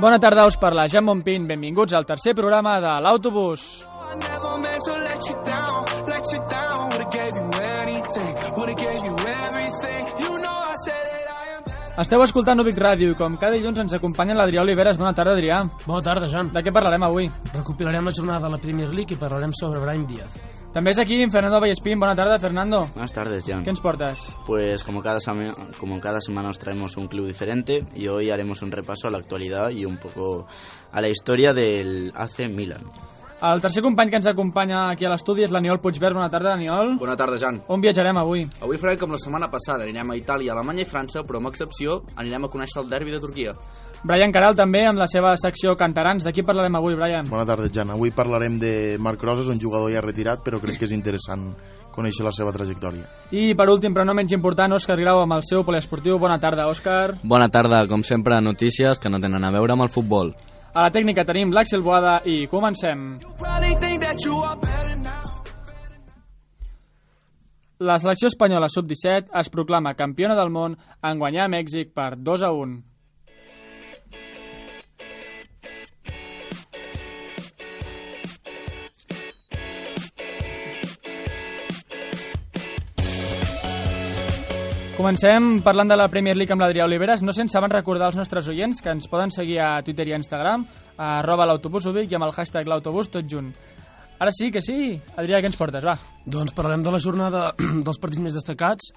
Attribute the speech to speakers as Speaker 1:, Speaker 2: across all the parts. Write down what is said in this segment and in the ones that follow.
Speaker 1: Bona tarda, us parla Jan Montpin. Benvinguts al tercer programa de l'Autobús.
Speaker 2: I never meant to let you down, let you down.
Speaker 1: Esteu escoltant Ubic Ràdio i com cada dilluns ens acompanya l'Adrià Oliveres. Bona tarda, Adrià.
Speaker 3: Bona tarda, Joan.
Speaker 1: De què parlarem avui?
Speaker 3: Recopilarem la jornada de la Premier League i parlarem sobre Brahim Díaz.
Speaker 1: També és aquí Fernando Vallespín. Bona tarda, Fernando.
Speaker 4: Buenas tardes, Jan.
Speaker 1: ¿Qué ens portes?
Speaker 4: Pues como cada, same- como cada semana os traemos un club diferente y hoy haremos un repaso a la actualidad y un poco a la historia del AC Milan.
Speaker 1: El tercer company que ens acompanya aquí a l'estudi és l'Aniol Puigverd. Bona tarda, Aniol.
Speaker 5: Bona tarda, Jan.
Speaker 1: On viatjarem avui?
Speaker 5: Avui farem com la setmana passada. Anirem a Itàlia, Alemanya i França, però amb excepció anirem a conèixer el derbi de Turquia.
Speaker 1: Brian Caral també amb la seva secció Cantarans. De qui parlarem avui, Brian?
Speaker 6: Bona tarda, Jan. Avui parlarem de Marc Rosas, un jugador ja retirat, però crec que és interessant conèixer la seva trajectòria.
Speaker 1: I per últim, però no menys important, Òscar Grau amb el seu poliesportiu. Bona tarda, Òscar.
Speaker 7: Bona tarda, com sempre, notícies que no tenen a veure amb el futbol.
Speaker 1: A la tècnica tenim l'Àxel Boada i comencem. La selecció espanyola sub-17 es proclama campiona del món en guanyar a Mèxic per 2 a 1. Comencem parlant de la Premier League amb l'Adrià Oliveres. No sense abans recordar als nostres oients que ens poden seguir a Twitter i a Instagram, a arroba l'autobús i amb el hashtag l'autobús tot junt. Ara sí que sí. Adrià, què ens portes? Va.
Speaker 3: Doncs parlarem de la jornada dels partits més destacats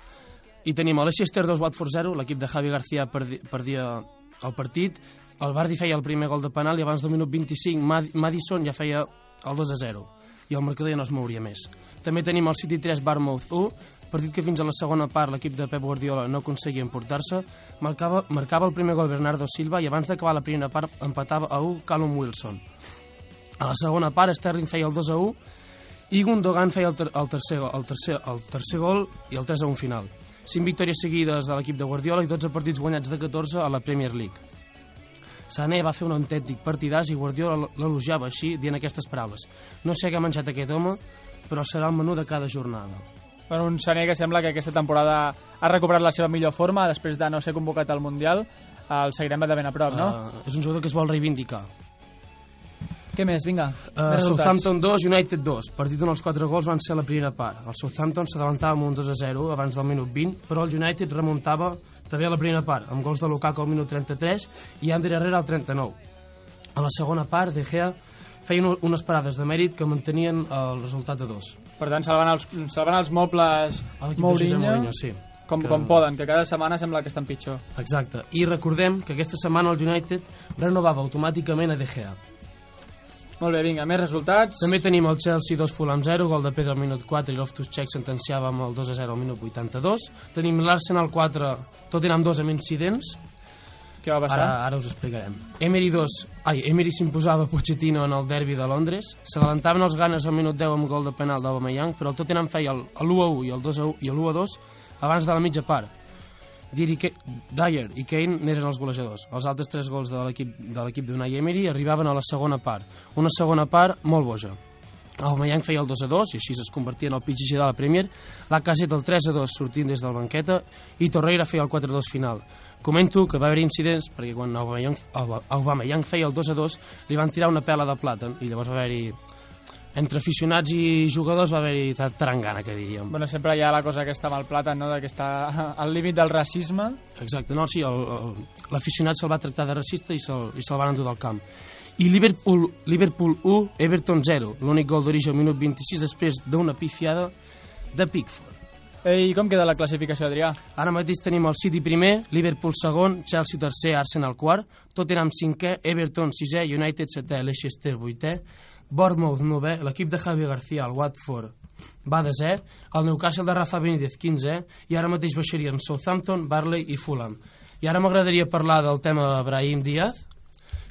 Speaker 3: i tenim el Leicester 2 Watford 0, l'equip de Javi García perdi, perdia el partit, el Bardi feia el primer gol de penal i abans del minut 25 Mad Madison ja feia el 2 a 0 i el marcador ja no es mouria més. També tenim el City 3 Barmouth 1, partit que fins a la segona part l'equip de Pep Guardiola no aconseguia emportar-se, marcava, marcava el primer gol Bernardo Silva i abans d'acabar la primera part empatava a 1 Callum Wilson. A la segona part Sterling feia el 2 a 1 i Gundogan feia el, ter el, tercer, el, tercer, el tercer gol i el 3 a 1 final. 5 victòries seguides de l'equip de Guardiola i 12 partits guanyats de 14 a la Premier League. Sané va fer un autèntic partidàs i Guardiola l'elogiava així, dient aquestes paraules. No sé què ha menjat aquest home, però serà el menú de cada jornada.
Speaker 1: Per un Sané que sembla que aquesta temporada ha recuperat la seva millor forma després de no ser convocat al Mundial. El seguirem de ben a prop, no?
Speaker 3: Uh, és un jugador que es vol reivindicar.
Speaker 1: Què més? Vinga.
Speaker 3: Uh. Southampton 2, United 2. Partit on els 4 gols van ser a la primera part. El Southampton s'adavantava amb un 2 a 0 abans del minut 20, però el United remuntava també a la primera part, amb gols de Lukaku al minut 33 i Ander Herrera al 39. A la segona part, De Gea feia un- unes parades de mèrit que mantenien el resultat de 2.
Speaker 1: Per tant, salvant els, salvant els mobles Mourinho,
Speaker 3: Mourinho, sí.
Speaker 1: com,
Speaker 3: que-
Speaker 1: com poden, que cada setmana sembla que estan pitjor.
Speaker 3: Exacte. I recordem que aquesta setmana el United renovava automàticament a De Gea.
Speaker 1: Molt bé, vinga, més resultats.
Speaker 3: També tenim el Chelsea 2 Fulham 0, gol de Pedro al minut 4 i Loftus-Cheek sentenciava amb el 2 a 0 al minut 82. Tenim l'Arsenal 4, Tottenham 2 amb incidents.
Speaker 1: Què va passar?
Speaker 3: Ara, ara us explicarem. Emery 2, ai, Emery s'imposava Pochettino en el derbi de Londres. S'adelantaven els ganes al minut 10 amb gol de penal d'Aubameyang, però el Tottenham feia el, el 1 a 1 i el 2 a 1 i el 1 a 2 abans de la mitja part. Diri Ke- Dyer i Kane n'eren els golejadors. Els altres tres gols de l'equip d'Unai Emery arribaven a la segona part. Una segona part molt boja. Aubameyang feia el 2 a 2 i així es convertia en el pitjor de la Premier. La Caset el 3 a 2 sortint des del banqueta i Torreira feia el 4 a 2 final. Comento que va haver incidents perquè quan Aubameyang, Aubameyang feia el 2 a 2 li van tirar una pela de plàtan i llavors va haver-hi entre aficionats i jugadors va haver-hi tarangana que diríem.
Speaker 1: Bueno, sempre hi ha la cosa aquesta amb el plàtan, no?, de que està al límit del racisme.
Speaker 3: Exacte, no, sí, l'aficionat se'l va tractar de racista i se'l i se'l van endur del camp. I Liverpool, Liverpool 1, Everton 0, l'únic gol d'origen al minut 26 després d'una pifiada de Pickford.
Speaker 1: Ei, com queda la classificació, Adrià?
Speaker 3: Ara mateix tenim el City primer, Liverpool segon, Chelsea tercer, Arsenal quart, Tottenham cinquè, Everton sisè, United setè, Leicester vuitè, Bournemouth novè, l'equip de Javi García, el Watford, va desè, el Newcastle de Rafa Benítez 15è, i ara mateix baixarien Southampton, Barley i Fulham. I ara m'agradaria parlar del tema de Brahim Díaz,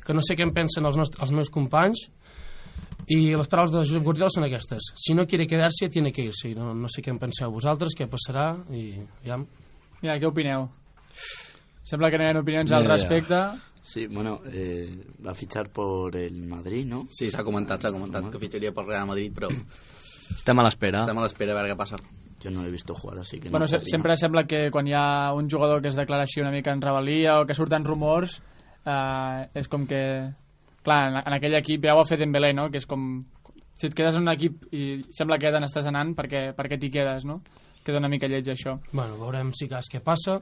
Speaker 3: que no sé què en pensen els, nostres, els meus companys, i les paraules de Josep Guardiola són aquestes. Si no quiere quedarse, tiene que irse. I no, no sé què en penseu vosaltres, què passarà, i ja...
Speaker 1: Mira, què opineu? Sembla que no hi ha opinions al
Speaker 4: Ni idea. Sí, bueno, eh, va a fichar por el Madrid, ¿no?
Speaker 5: Sí, s'ha comentat, s'ha comentat que fitxaria pel Real Madrid, però
Speaker 7: Estem a l'espera.
Speaker 5: estem a l'espera a veure què passa.
Speaker 4: yo no lo he visto jugar, así que no
Speaker 1: Bueno, se,
Speaker 4: opinar.
Speaker 1: sempre sembla que quan hi ha un jugador que es declara així una mica en rebel·lia o que surten rumors, eh, és com que... Clar, en, en aquell equip ja ho ha fet Dembélé, no? Que és com... Si et quedes en un equip i sembla que ja te n'estàs anant, perquè, perquè t'hi quedes, no? Queda una mica lleig, això.
Speaker 3: Bueno, veurem si cas què passa.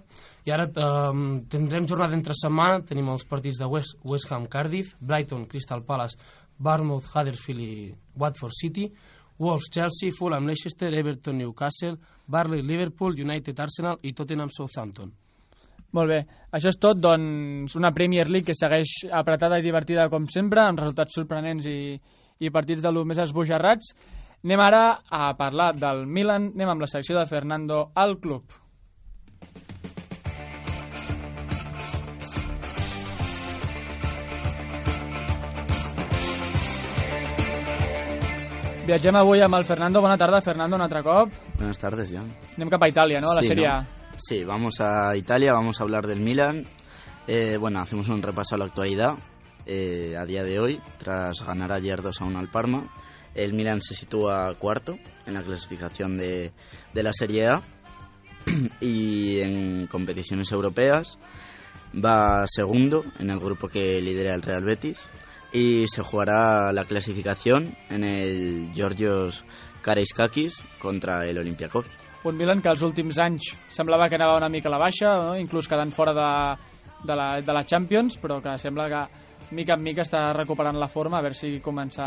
Speaker 3: I ara eh, tindrem jornada entre setmana, tenim els partits de West, West Ham Cardiff, Brighton Crystal Palace, Bournemouth Huddersfield i Watford City, Wolves Chelsea, Fulham Leicester, Everton Newcastle, Barley Liverpool, United Arsenal i Tottenham Southampton.
Speaker 1: Molt bé, això és tot, doncs una Premier League que segueix apretada i divertida com sempre, amb resultats sorprenents i, i partits de lo més esbojarrats. Anem ara a parlar del Milan, anem amb la secció de Fernando al club. Viatgem avui amb el Fernando. Bona tarda, Fernando, un altre cop.
Speaker 4: Buenas tardes, ya.
Speaker 1: Anem cap a Itàlia, no?, a la
Speaker 4: Sí,
Speaker 1: Sèrie
Speaker 4: ¿no?
Speaker 1: A.
Speaker 4: Sí, vamos a Italia, vamos a hablar del Milan. Eh, bueno, hacemos un repaso a la actualidad. Eh, a día de hoy, tras ganar ayer 2 a 1 al Parma, el Milan se sitúa cuarto en la clasificación de, de la Serie A y en competiciones europeas va segundo en el grupo que lidera el Real Betis y se jugará la clasificación en el Georgios Karaiskakis contra el Olympiacos.
Speaker 1: Un Milan que els últims anys semblava que anava una mica a la baixa, no? inclús quedant fora de, de, la, de la Champions, però que sembla que mica en mica està recuperant la forma, a veure si comença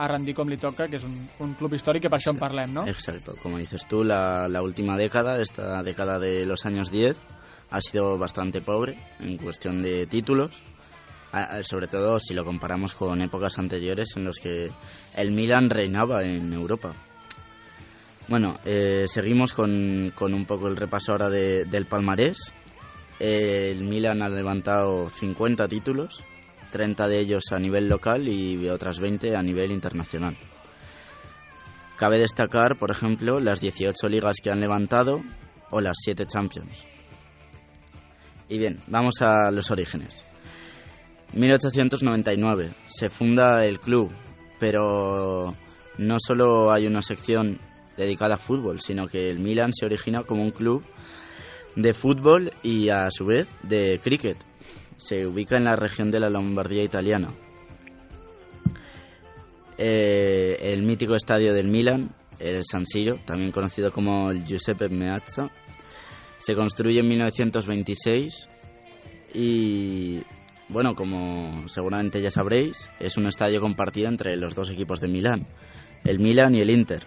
Speaker 1: a rendir com li toca, que és un, un club històric que per això en parlem, no?
Speaker 4: Exacto, como dices tú, la, la última década, esta década de los años 10, ha sido bastante pobre en cuestión de títulos, sobre todo si lo comparamos con épocas anteriores en los que el Milan reinaba en Europa. Bueno, eh, seguimos con, con un poco el repaso ahora de- del palmarés. El Milan ha levantado 50 títulos, 30 de ellos a nivel local y otras 20 a nivel internacional. Cabe destacar, por ejemplo, las 18 ligas que han levantado o las 7 Champions. Y bien, vamos a los orígenes. 1899 se funda el club, pero no solo hay una sección dedicada a fútbol, sino que el Milan se origina como un club de fútbol y a su vez de cricket. Se ubica en la región de la Lombardía italiana. Eh, el mítico estadio del Milan, el San Siro, también conocido como el Giuseppe Meazza, se construye en 1926 y, bueno, como seguramente ya sabréis, es un estadio compartido entre los dos equipos de Milán, el Milan y el Inter.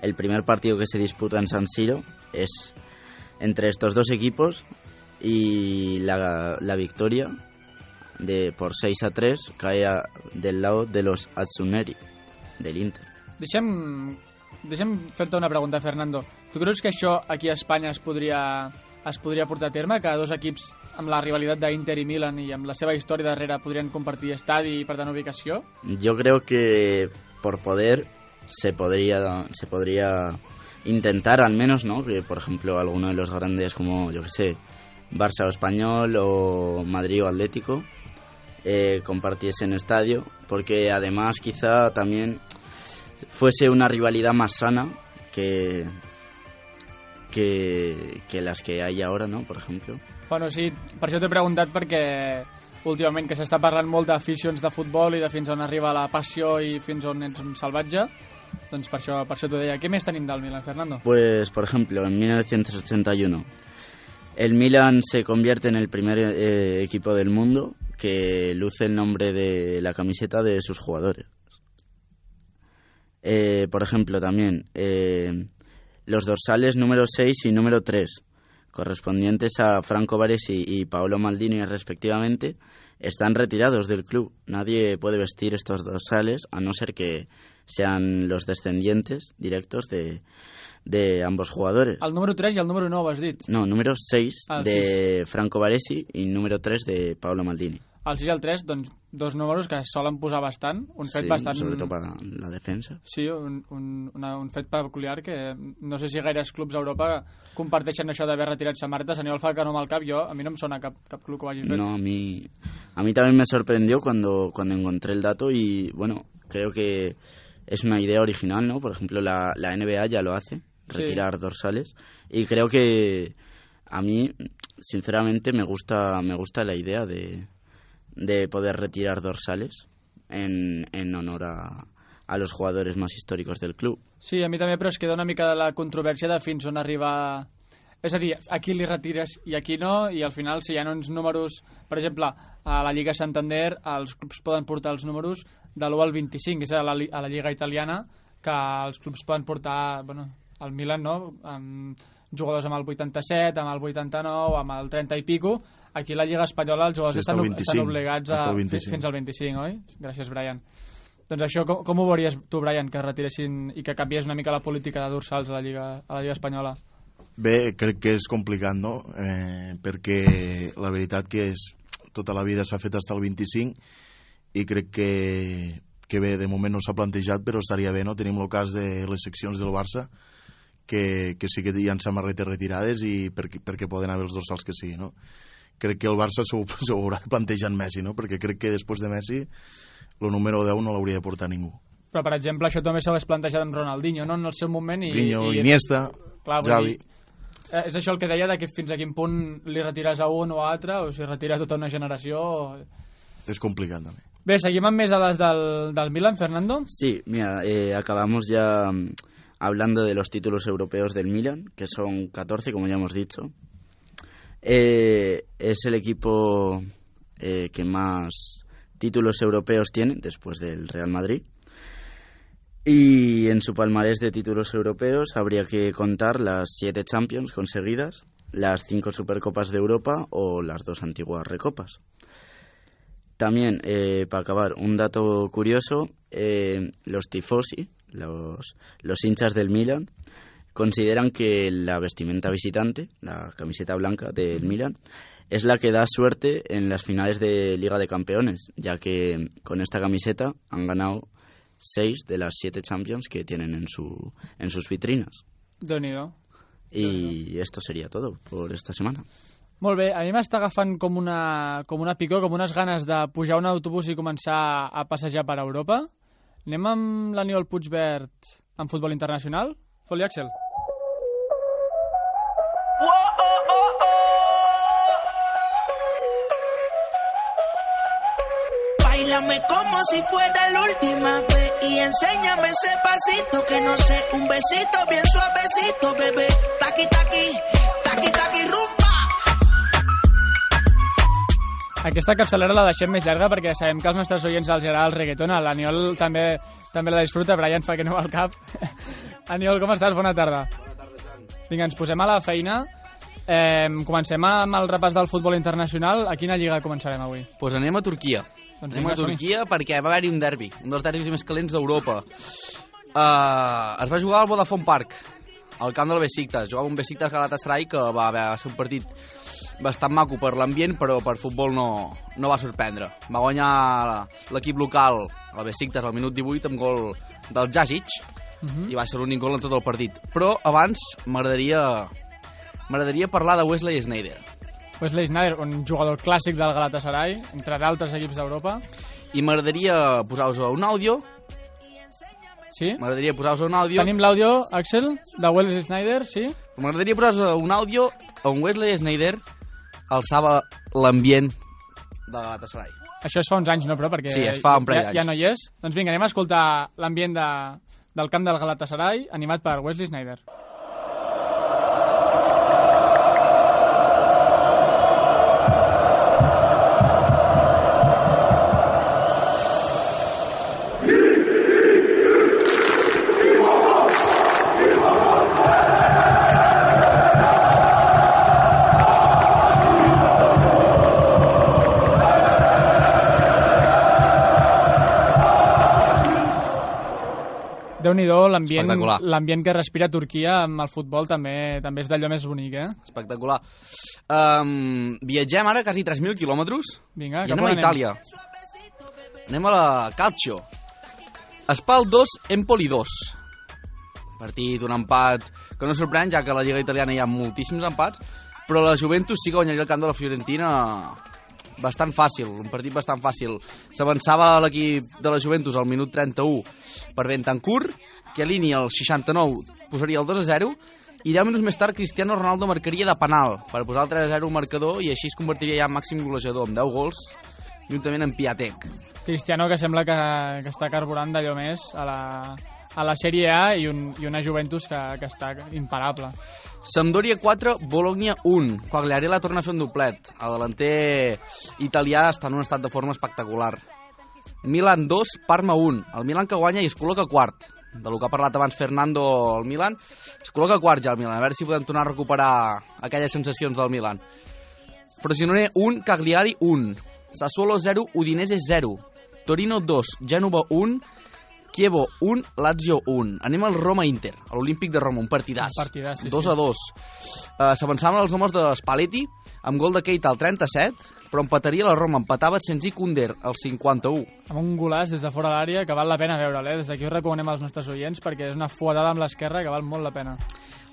Speaker 4: El primer partido que se disputa en San Siro es entre estos dos equipos y la, la victoria de por 6 a 3 cae a- del lado de los Azzurri del Inter.
Speaker 1: Deixem, deixem fer-te una pregunta, Fernando. Tu creus que això aquí a Espanya es podria, es podria portar a terme? Que dos equips amb la rivalitat d'Inter i Milan i amb la seva història darrere podrien compartir estadi i, per tant, ubicació?
Speaker 4: Yo creo que por poder se podría se podría intentar al menos, ¿no? Que por ejemplo alguno de los grandes como yo que sé, Barça o Español o Madrid o Atlético eh, compartiesen estadio, porque además quizá también fuese una rivalidad más sana que que, que las que hay ahora, ¿no? Por ejemplo.
Speaker 1: Bueno, sí, per això t'he preguntat perquè últimament que s'està parlant molt d'aficions de futbol i de fins on arriba la passió i fins on ets un salvatge, doncs per això, per això t'ho deia. Què més tenim del Milan, Fernando?
Speaker 4: Pues, por ejemplo, en 1981, el Milan se convierte en el primer eh, equipo del mundo que luce el nombre de la camiseta de sus jugadores. Eh, por ejemplo, también eh, los dorsales número 6 y número 3, correspondientes a Franco Baresi y Paolo Maldini respectivamente, están retirados del club. Nadie puede vestir estos dorsales a no ser que sean los descendientes directos de, de ambos jugadores.
Speaker 1: El número 3 i el número 9, has dit.
Speaker 4: No, número 6
Speaker 1: Ah,
Speaker 4: de Franco Baresi y número 3 de Paolo Maldini.
Speaker 1: El 6 i el 3, doncs dos números que solen posar bastant, un fet
Speaker 4: Sí,
Speaker 1: bastant...
Speaker 4: sobre todo para la defensa.
Speaker 1: Sí, un, un, una, un fet peculiar que no sé si gaires clubs a Europa comparteixen això d'haver retirat samarretes. A nivell falca no amb el cap, jo, a mi no em sona cap, cap club que ho hagi fet.
Speaker 4: No, a mí, a mí también me sorprendió cuando, cuando encontré el dato y bueno, creo que es una idea original, ¿no? Por ejemplo, la, la NBA ya lo hace, retirar dorsales. Y creo que a mí, sinceramente, me gusta, me gusta la idea de, de poder retirar dorsales en, en honor a, a los jugadores más históricos del club.
Speaker 1: Sí, a mi també, però es queda una mica de la controvèrsia de fins on arriba... És a dir, aquí li retires i aquí no, i al final si hi ha uns números... Per exemple, a la Lliga Santander els clubs poden portar els números de l'1 al 25, és a la, a la Lliga Italiana, que els clubs poden portar... Bueno, el Milan, no?, amb jugadors amb el 87, amb el 89, amb el 30 i pico. Aquí la Lliga Espanyola els jugadors
Speaker 6: Sí,
Speaker 1: estan,
Speaker 6: al
Speaker 1: ob-
Speaker 6: 25,
Speaker 1: estan obligats a
Speaker 6: està al
Speaker 1: fi-
Speaker 6: 25.
Speaker 1: fins al 25, oi? Gràcies, Brian. Doncs això, com, com ho veuries tu, Brian, que retiressin i que canviés una mica la política de dorsals a la Lliga, a la Lliga Espanyola?
Speaker 6: Bé, crec que és complicat, no? Eh, perquè la veritat que és, tota la vida s'ha fet fins al 25 i crec que, que bé, de moment no s'ha plantejat, però estaria bé, no? Tenim el cas de les seccions del Barça, que, que sí que hi ha samarretes retirades i perquè, perquè poden haver els dorsals que sigui, no? Crec que el Barça s'ho haurà de plantejar en Messi, no? Perquè crec que després de Messi el número 10 no l'hauria de portar ningú.
Speaker 1: Però, per exemple, això també s'hagués plantejat amb Ronaldinho, no?, en el seu moment. I,
Speaker 6: Guinyo,
Speaker 1: i,
Speaker 6: Iniesta,
Speaker 1: Clar,
Speaker 6: Xavi...
Speaker 1: dir, eh, és això el que deia, de que fins a quin punt li retires a un o a altre, o si retires tota una generació...
Speaker 6: És complicat, també.
Speaker 1: Bé, seguim amb més dades del, del Milan, Fernando.
Speaker 4: Sí, mira, eh, acabamos ya mm, hablando de los títulos europeos del Milan, que son 14, como ya hemos dicho. Eh, es el equipo eh, que más títulos europeos tiene, después del Real Madrid. Y en su palmarés de títulos europeos habría que contar las siete Champions conseguidas, las cinco Supercopas de Europa o las dos antiguas Recopas. También, eh, para acabar, un dato curioso, los tifosi, los, los hinchas del Milan, consideran que la vestimenta visitante, la camiseta blanca del Milan, es la que da suerte en las finales de Liga de Campeones, ya que con esta camiseta han ganado seis de las siete Champions que tienen en, su, en sus vitrinas.
Speaker 1: nhi
Speaker 4: Y esto sería todo por esta semana.
Speaker 1: Molt bé, a mi m'està agafant com una, com una picor, com unes ganes de pujar a un autobús i començar a passejar per Europa. Anem amb l'Aniol Puigvert en futbol internacional? Foli Axel.
Speaker 8: Báilame como si fuera la última vez y enséñame ese pasito que no sé, un besito bien suavecito, bebé. Taqui taqui, taqui taqui rumba.
Speaker 1: Aquesta capçalera la deixem més llarga perquè sabem que als nostres oients els agrada el reggaeton. L'Aniol també, també la disfruta, Brian fa que no va al cap. Aniol, com estàs? Bona tarda. Vinga, ens posem a la feina. Eh, comencem amb el repàs del futbol internacional. A quina lliga començarem avui?
Speaker 5: Pues anem a Turquia.
Speaker 1: Doncs
Speaker 5: anem a Turquia perquè va haver-hi un derbi, un dels derbis més calents d'Europa. Uh, es va jugar al Vodafone Park, al camp del Besiktas. Jugava un Besiktas Galatasaray que va haver ser un partit bastant maco per l'ambient, però per futbol no, no va sorprendre. Va guanyar l'equip local, el Besiktas, al minut 18, amb gol del Jazic,
Speaker 1: Uh -huh.
Speaker 5: i va ser l'únic gol en tot el partit. Però abans m'agradaria m'agradaria parlar de Wesley Sneijder.
Speaker 1: Wesley Sneijder, un jugador clàssic del Galatasaray, entre d'altres equips d'Europa.
Speaker 5: I m'agradaria posar-vos un àudio,
Speaker 1: Sí?
Speaker 5: m'agradaria posar-vos un àudio,
Speaker 1: Tenim l'àudio, Axel, de Wesley Sneijder, sí?
Speaker 5: m'agradaria posar-vos un àudio on Wesley Sneijder alçava l'ambient de Galatasaray.
Speaker 1: Això es fa uns anys, no, però? Perquè
Speaker 5: Sí, es fa un
Speaker 1: ja, ja no hi és. Doncs vinga, anem a escoltar l'ambient de, del camp del Galatasaray, animat per Wesley Sneijder. Nhi l'ambient l'ambient que respira Turquia amb el futbol també també és d'allò més bonic, eh?
Speaker 5: Espectacular. Um, viatgem ara quasi 3.000 quilòmetres
Speaker 1: Vinga,
Speaker 5: i anem a Itàlia. Anem a la Calcio. Espal 2, Empoli 2. Partit, un empat que no sorprèn, ja que a la Lliga Italiana hi ha moltíssims empats, però la Juventus sí que guanyaria el camp de la Fiorentina bastant fàcil, un partit bastant fàcil. S'avançava l'equip de la Juventus al minut 31 per Bentancur, Chiellini al 69 posaria el 2 a 0 i 10 minuts més tard Cristiano Ronaldo marcaria de penal per posar el 3 a 0 al marcador i així es convertiria ja en màxim golejador amb 10 gols juntament amb Piatek.
Speaker 1: Cristiano que sembla que, que està carburant d'allò més a la, a la Sèrie A i, un, i una Juventus que, que està imparable.
Speaker 5: Sampdoria 4, Bologna 1. Quagliarella torna a fer un doblet. El delanter italià està en un estat de forma espectacular. Milan 2, Parma 1. El Milan que guanya i es col·loca quart. De lo que ha parlat abans Fernando al Milan, es col·loca quart ja el Milan. A veure si podem tornar a recuperar aquelles sensacions del Milan. Frosinone 1, Cagliari 1. Sassuolo 0, Udinese 0. Torino 2, Gènova 1. Chievo 1, Lazio 1. Anem al Roma-Inter, a l'Olímpic de Roma, un partidàs.
Speaker 1: Un partidàs, sí,
Speaker 5: 2
Speaker 1: sí.
Speaker 5: a 2. Uh, S'avançaven els homes de Spalletti, amb gol de Keita al 37, però empataria la Roma, empatava Senzi Kunder al 51.
Speaker 1: Amb un golàs des de fora l'àrea que val la pena veure'l, eh? Des d'aquí us recomanem als nostres oients perquè és una fuetada amb l'esquerra que val molt la pena.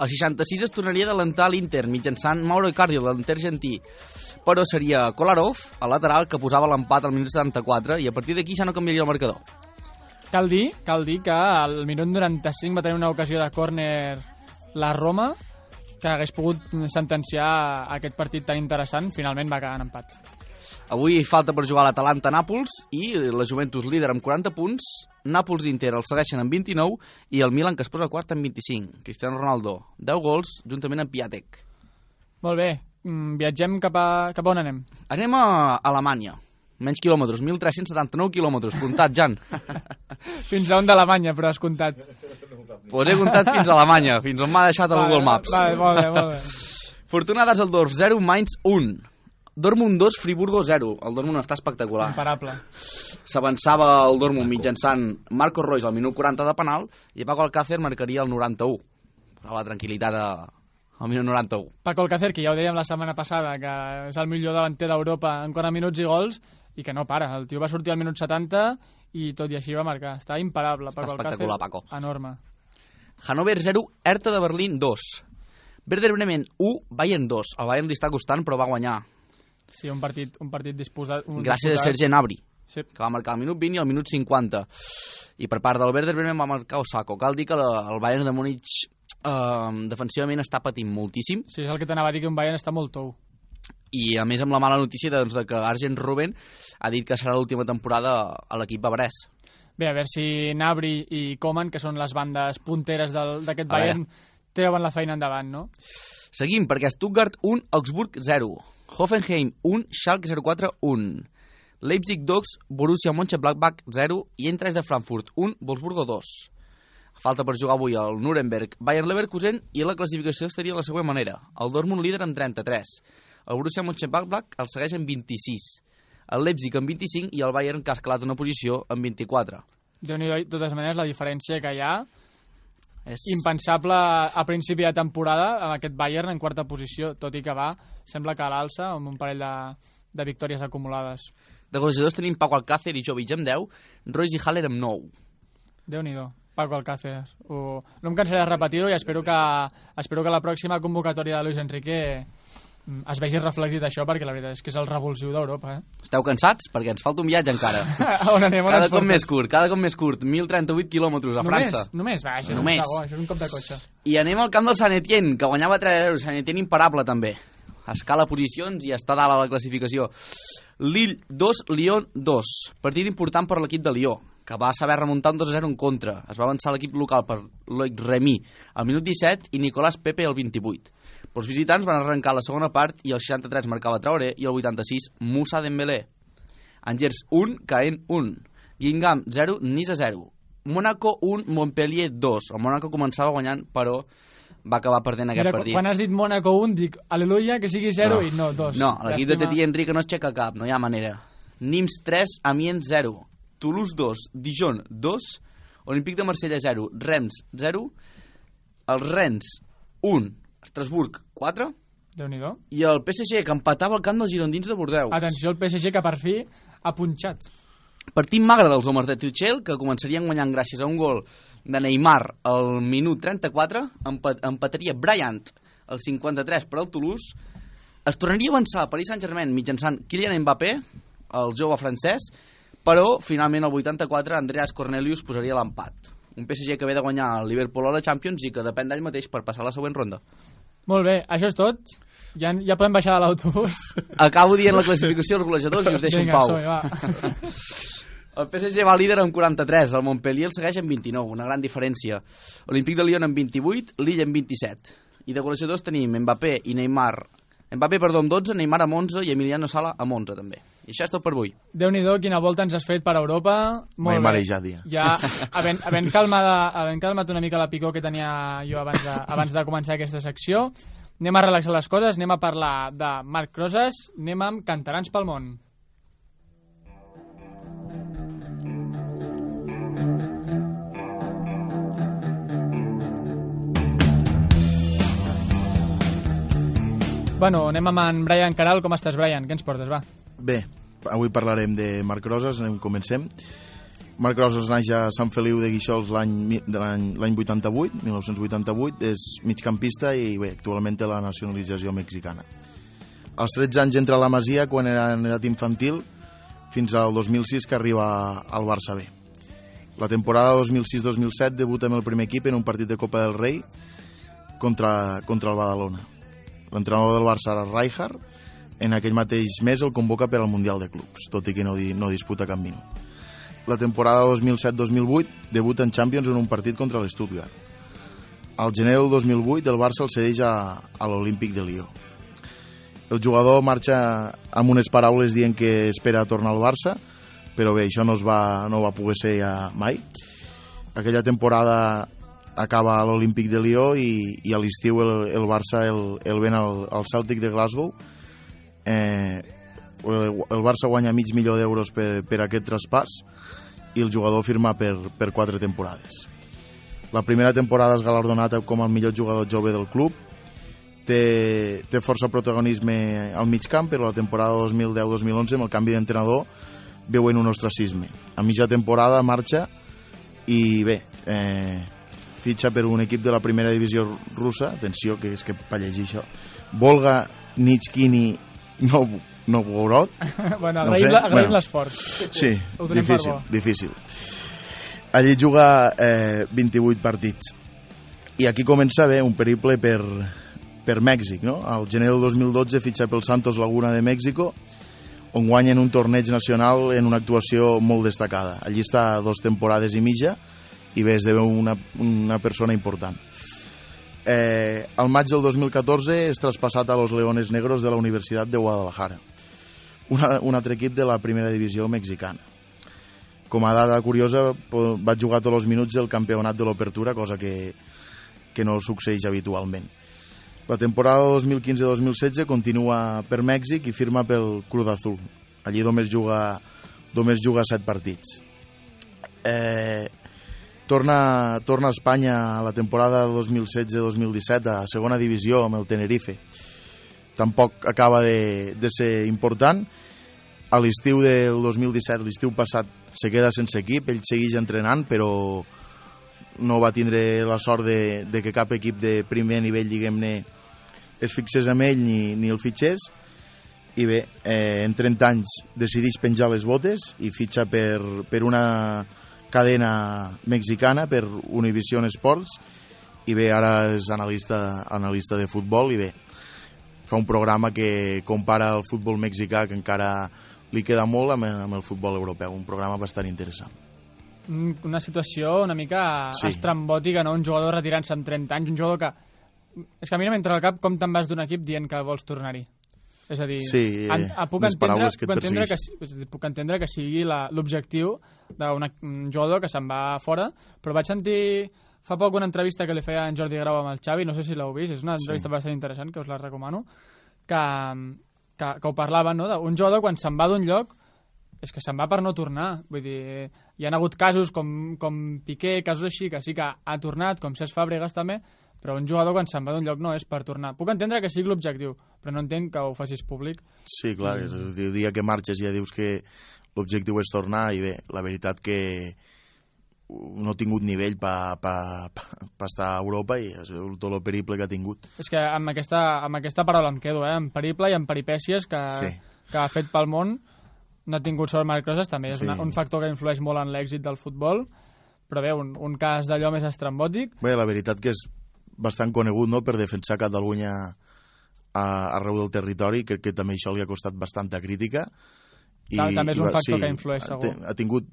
Speaker 5: Al 66 es tornaria a adelantar l'Inter mitjançant Mauro Icardi, l'Inter argentí. Però seria Kolarov, al lateral, que posava l'empat al minut 74 i a partir d'aquí ja no canviaria el marcador.
Speaker 1: Cal dir, cal dir que al minut 95 va tenir una ocasió de córner la Roma que hagués pogut sentenciar aquest partit tan interessant, finalment va quedar en empat.
Speaker 5: Avui falta per jugar l'Atalanta-Nàpols i la Juventus líder amb 40 punts, Nàpols i Inter el segueixen amb 29 i el Milan que es posa quart amb 25. Cristiano Ronaldo, 10 gols, juntament amb Piatek.
Speaker 1: Molt bé, mm, viatgem cap a, cap a on anem?
Speaker 5: Anem a Alemanya. Menys quilòmetres, 1.379 quilòmetres, comptat, Jan.
Speaker 1: Fins a on d'Alemanya, però has comptat.
Speaker 5: Pues he comptat fins a Alemanya, fins on m'ha deixat el Google Maps.
Speaker 1: Vale, molt bé, molt bé.
Speaker 5: Fortuna Düsseldorf 0, Mainz 1. Dortmund 2, Friburgo 0. El Dortmund està espectacular.
Speaker 1: Imparable.
Speaker 5: S'avançava el Dortmund mitjançant Marco Reus al minut 40 de penal i Paco Alcácer marcaria el 91. A la tranquil·litat de, al minut 91.
Speaker 1: Paco Alcácer, que ja ho dèiem la setmana passada, que és el millor davanter d'Europa en 40 minuts i gols, i que no para. El tio va sortir al minut 70 i tot i així va marcar. Està imparable, Paco
Speaker 5: espectacular. Paco.
Speaker 1: Enorme.
Speaker 5: Hannover 0, Hertha de Berlín 2. Werder Bremen 1, Bayern 2. El Bayern li està costant, però va guanyar.
Speaker 1: Sí, un partit, un partit disposat... Un
Speaker 5: Gràcies a
Speaker 1: disputat.
Speaker 5: Serge Gnabry,
Speaker 1: Sí.
Speaker 5: que va marcar al minut 20 i al minut 50. I per part del Werder Bremen va marcar Osako. Cal dir que la, el Bayern de Múnich eh, defensivament està patint moltíssim
Speaker 1: Sí, és el que t'anava a dir, que un Bayern està molt tou.
Speaker 5: I a més amb la mala notícia doncs, de que Arjen Robben ha dit que serà l'última temporada a l'equip bavarès.
Speaker 1: Bé, a veure si Nabri i Coman, que són les bandes punteres del- d'aquest. Bayern, treuen la feina endavant, no?
Speaker 5: Seguim, perquè Stuttgart 1, Augsburg 0. Hoffenheim 1, Schalke 04 1. Leipzig 2, Borussia Mönchengladbach 0 i Eintracht de Frankfurt 1, Wolfsburgo 2. Falta per jugar avui el Nuremberg, Bayern Leverkusen i la classificació estaria de la següent manera. El Dortmund líder amb 33. El Borussia Mönchengladbach el segueix amb 26. El Leipzig amb 25 i el Bayern que ha escalat una posició amb 24.
Speaker 1: déu nhi de totes maneres, la diferència que hi ha,
Speaker 5: És...
Speaker 1: impensable a principi de temporada amb aquest Bayern en quarta posició, tot i que va, sembla que a l'alça, amb un parell de, de victòries acumulades.
Speaker 5: De golejadors tenim Paco Alcácer i Jovic amb 10, Royce i Haller amb 9.
Speaker 1: déu nhi Paco Alcácer. Ho, no em cansaré de repetir-ho i espero que, espero que la pròxima convocatòria de Luis Enrique es vegi reflectit això, perquè la veritat és que és el revulsiu d'Europa, eh?
Speaker 5: Esteu cansats? Perquè ens falta un viatge encara.
Speaker 1: On anem? On
Speaker 5: cada cop
Speaker 1: portes?
Speaker 5: més curt, cada cop més curt. 1.038 quilòmetres a
Speaker 1: Només?
Speaker 5: França.
Speaker 1: Només? Va, això
Speaker 5: Només.
Speaker 1: segó, això és un cop de cotxe.
Speaker 5: I anem al camp del Sant Etienne, que guanyava 3-0. Sant Etienne imparable, també. Escala posicions i està dalt a la classificació. Lille 2, Lyon 2. Partit important per l'equip de Lió, que va saber remuntar un 2-0 en contra. Es va avançar l'equip local per Loic Remy al minut 17 i Nicolás Pepe al 28. Els visitants van arrencar la segona part i el 63 marcava Traoré i el 86 Moussa Dembélé. Angers 1, Caen 1. Guingamp 0, Nice 0. Mónaco 1, Montpellier 2. El Mónaco començava guanyant, però va acabar perdent aquest
Speaker 1: Mira,
Speaker 5: partit.
Speaker 1: quan has dit Mónaco 1, dic, aleluia, que sigui 0
Speaker 5: No.
Speaker 1: i no, 2.
Speaker 5: No, l'equip de Teti Enrique no es aixeca cap, no hi ha manera. Nims 3, Amiens 0. Toulouse 2, Dijon 2. Olímpic de Marsella 0, Rems 0. El Rennes 1, Estrasburg 4.
Speaker 1: déu nhi
Speaker 5: I el PSG, que empatava el camp dels girondins de Bordeus.
Speaker 1: Atenció al PSG, que per fi ha punxat.
Speaker 5: Partit magre dels homes de Tuchel, que començarien guanyant gràcies a un gol de Neymar al minut 34, empat, empataria Bryant al 53 per al Toulouse, es tornaria a avançar el Paris Saint-Germain mitjançant Kylian Mbappé, el jove francès, però finalment el 84 Andreas Cornelius posaria l'empat. Un PSG que ve de guanyar el Liverpool a la Champions i que depèn d'ell mateix per passar a la següent ronda.
Speaker 1: Molt bé, això és tot. Ja, ja podem baixar de l'autobús.
Speaker 5: Acabo dient la classificació dels golejadors i us deixo
Speaker 1: Vinga,
Speaker 5: en pau.
Speaker 1: va.
Speaker 5: El PSG va líder amb 43, el Montpellier el segueix amb 29, una gran diferència. Olímpic de Lyon amb 28, Lille amb 27. I de golejadors tenim Mbappé i Neymar. Mbappé, perdó, amb 12, Neymar amb 11 i Emiliano Sala amb 11 també. I això és tot per avui.
Speaker 1: Déu-n'hi-do, quina volta ens has fet per Europa. Molt
Speaker 6: M'he
Speaker 1: bé.
Speaker 6: marejat, ja.
Speaker 1: Ja, havent, havent, calmada, havent calmat una mica la picor que tenia jo abans de, abans de començar aquesta secció, anem a relaxar les coses, anem a parlar de Marc Rosas, anem amb Cantarans pel món. Bueno, anem amb en Brian Caral. Com estàs, Brian? Què ens portes, va?
Speaker 6: Bé, avui parlarem de Marc anem, comencem. Marc Rosas naix a Sant Feliu de l'any l'any 88, 1988, és migcampista i bé, actualment té la nacionalització mexicana. Als 13 anys entra a la Masia quan era en edat infantil fins al 2006 que arriba al Barça B. La temporada 2006-2007 debuta amb el primer equip en un partit de Copa del Rei contra, contra el Badalona. L'entrenador del Barça era Rijkaard, en aquell mateix mes el convoca per al Mundial de Clubs, tot i que no, no disputa cap minut. La temporada 2007-2008 debuta en Champions en un partit contra l'Stuttgart. Al gener del 2008 el Barça el cedeix a, a l'Olímpic de Lió. El jugador marxa amb unes paraules dient que espera tornar al Barça, però bé, això no, es va, no va poder ser ja mai. Aquella temporada acaba a l'Olímpic de Lió i, i a l'estiu el, el Barça el, el ven al, al Celtic de Glasgow. Eh, el, Barça guanya mig milió d'euros per, per aquest traspàs i el jugador firma per, per quatre temporades. La primera temporada és galardonat com el millor jugador jove del club, té, té força protagonisme al mig camp, però la temporada 2010-2011, amb el canvi d'entrenador, veuen un ostracisme. A mitja temporada marxa i bé, eh, fitxa per un equip de la primera divisió russa, atenció, que és que per llegir això, Volga Nitschkini
Speaker 1: Bueno,
Speaker 6: No ho
Speaker 1: agraïm,
Speaker 6: sé,
Speaker 1: la, agraïm
Speaker 6: bueno.
Speaker 1: l'esforç.
Speaker 6: Sí, difícil, difícil. Allí juga eh, 28 partits. I aquí comença bé un periple per, per Mèxic, no? Al gener del 2012 fitxa pel Santos Laguna de Mèxico, on guanyen un torneig nacional en una actuació molt destacada. Allí està dos temporades i mitja i bé, esdevé una, una persona important. Eh, al maig del 2014 és traspassat a los Leones Negros de la Universitat de Guadalajara, una, un altre equip de la primera divisió mexicana. Com a dada curiosa, po- va jugar tots els minuts del campionat de l'Opertura, cosa que, que no succeeix habitualment. La temporada 2015-2016 continua per Mèxic i firma pel Cruz Azul. Allí només juga, només juga set partits. Eh, torna, torna a Espanya a la temporada 2016-2017 a segona divisió amb el Tenerife. Tampoc acaba de, de ser important. A l'estiu del 2017, l'estiu passat, se queda sense equip, ell segueix entrenant, però no va tindre la sort de, de que cap equip de primer nivell, diguem-ne, es fixés amb ell ni, ni el fitxés i bé, eh, en 30 anys decideix penjar les botes i fitxa per, per una cadena mexicana, per Univision Sports i bé, ara és analista, analista de futbol i bé, fa un programa que compara el futbol mexicà que encara li queda molt amb, amb el futbol europeu, un programa bastant interessant.
Speaker 1: Mm, Una situació una mica
Speaker 6: Sí.
Speaker 1: estrambòtica, no? Un jugador retirant-se amb 30 anys, un jugador que... És que a mi no m'entra al cap com te'n vas d'un equip dient que vols tornar-hi. És a dir,
Speaker 6: Sí,
Speaker 1: en, a, puc,
Speaker 6: unes
Speaker 1: entendre,
Speaker 6: que
Speaker 1: puc, entendre que, dir, puc entendre que sigui l'objectiu d'un un jugador que se'n va fora, però vaig sentir fa poc una entrevista que li feia en Jordi Grau amb el Xavi, no sé si l'heu vist, és una entrevista bastant interessant, que us la recomano, que, que, que ho parlaven, no?, d'un jugador quan se'n va d'un lloc és que se'n va per no tornar. Vull dir, hi ha hagut casos com, com Piqué, casos així, que sí que ha tornat, com Cesc Fàbregas també, però un jugador quan se'n va d'un lloc no és per tornar. Puc entendre que sigui l'objectiu, però no entenc que ho facis públic.
Speaker 6: Sí, clar, el dia que marxes ja dius que l'objectiu és tornar i bé, la veritat que no ha tingut nivell per pa, pa, pa estar a Europa i és tot el periple que ha tingut.
Speaker 1: És que amb aquesta, amb aquesta paraula em quedo, eh? En periple i en peripècies que,
Speaker 6: Sí.
Speaker 1: que ha fet pel món. No ha tingut sort Marc Rosas, també és
Speaker 6: Sí.
Speaker 1: una, un factor que influeix molt en l'èxit del futbol. Però bé, un, un cas d'allò més estrambòtic.
Speaker 6: Bé, la veritat que és bastant conegut no, per defensar Catalunya a, arreu del territori, crec que també això li ha costat bastanta crítica.
Speaker 1: Ta- també és un factor que influeix,
Speaker 6: ha,
Speaker 1: segur.
Speaker 6: ha tingut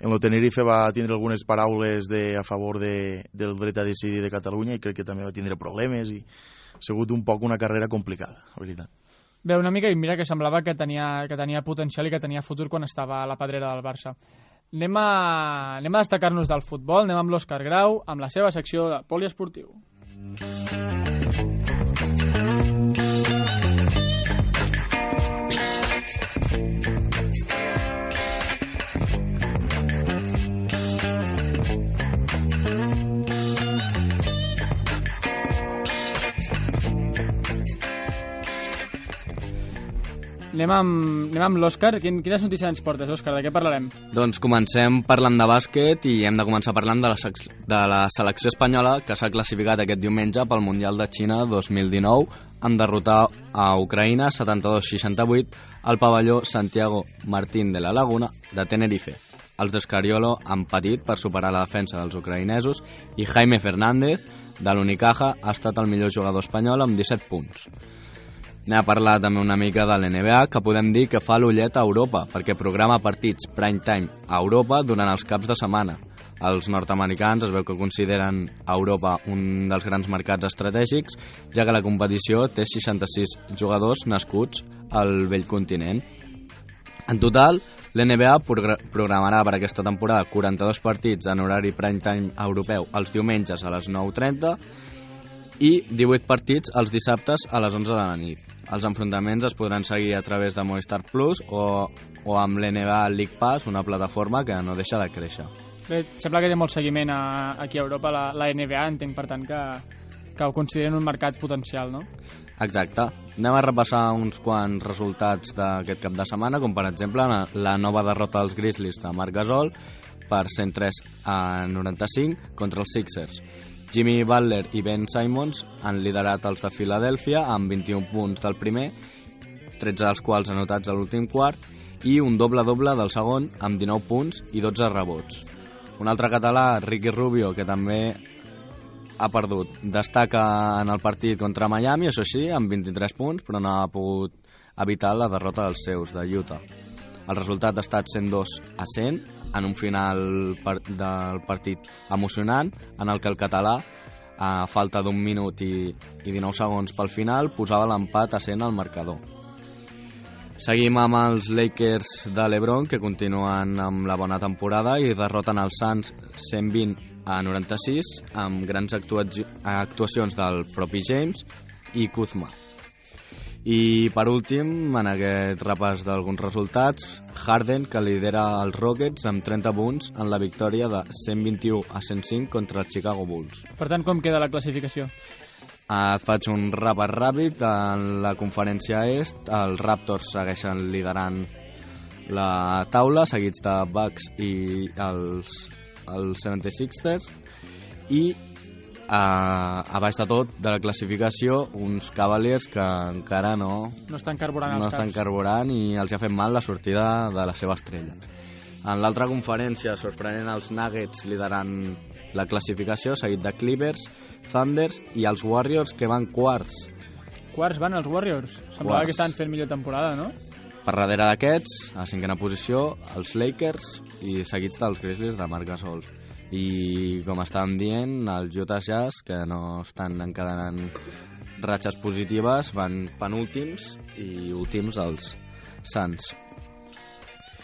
Speaker 6: en el Tenerife va tindre algunes paraules de, a favor de, del dret a decidir de Catalunya i crec que també va tindre problemes i ha sigut un poc una carrera complicada, la veritat.
Speaker 1: Bé, una mica, i mira que semblava que tenia, que tenia potencial i que tenia futur quan estava a la pedrera del Barça. Anem a, anem a destacar-nos del futbol, anem amb l'Òscar Grau, amb la seva secció de poliesportiu. Anem amb, anem amb l'Òscar. Quin, quines notícies ens portes, Òscar? De què parlarem?
Speaker 7: Doncs comencem parlant de bàsquet i hem de començar parlant de la, de la selecció espanyola que s'ha classificat aquest diumenge pel Mundial de Xina 2019 en derrotar a Ucraïna 72-68 al pavelló Santiago Martín de la Laguna de Tenerife. Els d'Escariolo han patit per superar la defensa dels ucraïnesos i Jaime Fernández de l'Unicaja ha estat el millor jugador espanyol amb 17 punts. Anem a parlar també una mica de l'NBA, que podem dir que fa l'ullet a Europa, perquè programa partits prime time a Europa durant els caps de setmana. Els nord-americans es veu que consideren Europa un dels grans mercats estratègics, ja que la competició té 66 jugadors nascuts al vell continent. En total, l'NBA progra- programarà per aquesta temporada 42 partits en horari prime time europeu els diumenges a les 9.30 i 18 partits els dissabtes a les 11 de la nit. Els enfrontaments es podran seguir a través de Movistar Plus o, o amb l'NBA League Pass, una plataforma que no deixa de créixer.
Speaker 1: Bé, sembla que té molt seguiment a, aquí a Europa, la, la NBA, entenc, per tant, que, que ho consideren un mercat potencial, no?
Speaker 7: Exacte. Anem a repassar uns quants resultats d'aquest cap de setmana, com per exemple la, la nova derrota dels Grizzlies de Marc Gasol per 103 a 95 contra els Sixers. Jimmy Butler i Ben Simons han liderat els de Filadèlfia amb 21 punts del primer, 13 dels quals anotats a l'últim quart, i un doble-doble del segon amb 19 punts i 12 rebots. Un altre català, Ricky Rubio, que també ha perdut. Destaca en el partit contra Miami, això sí, amb 23 punts, però no ha pogut evitar la derrota dels seus, de Utah. El resultat ha estat 102 a 100 en un final par del partit emocionant en el que el català a falta d'un minut i, i 19 segons pel final posava l'empat a 100 al marcador. Seguim amb els Lakers de l'Ebron, que continuen amb la bona temporada i derroten els Suns 120 a 96 amb grans actua actuacions del propi James i Kuzma. I per últim, en aquest repàs d'alguns resultats, Harden, que lidera els Rockets amb 30 punts en la victòria de 121 a 105 contra els Chicago Bulls.
Speaker 1: Per tant, com queda la classificació?
Speaker 7: Et faig un repàs ràpid. En la conferència est, els Raptors segueixen liderant la taula, seguits de Bucks i els, els 76ers. I eh, a baix de tot, de la classificació, uns Cavaliers que encara no,
Speaker 1: No estan carburant
Speaker 7: no
Speaker 1: els
Speaker 7: estan
Speaker 1: caps.
Speaker 7: carburant i els ha fet mal la sortida de la seva estrella. En l'altra conferència, sorprenent els Nuggets liderant la classificació, seguit de Clippers, Thunders i els Warriors, que van quarts.
Speaker 1: Quarts van els Warriors. Semblava
Speaker 7: Quarts.
Speaker 1: que estaven fent millor temporada, no?
Speaker 7: Per darrere d'aquests, a cinquena posició, els Lakers i seguits dels Grizzlies de Marc Gasol. I, com estàvem dient, els Utah Jazz, que no estan encadenant ratxes positives, van penúltims i últims els Suns.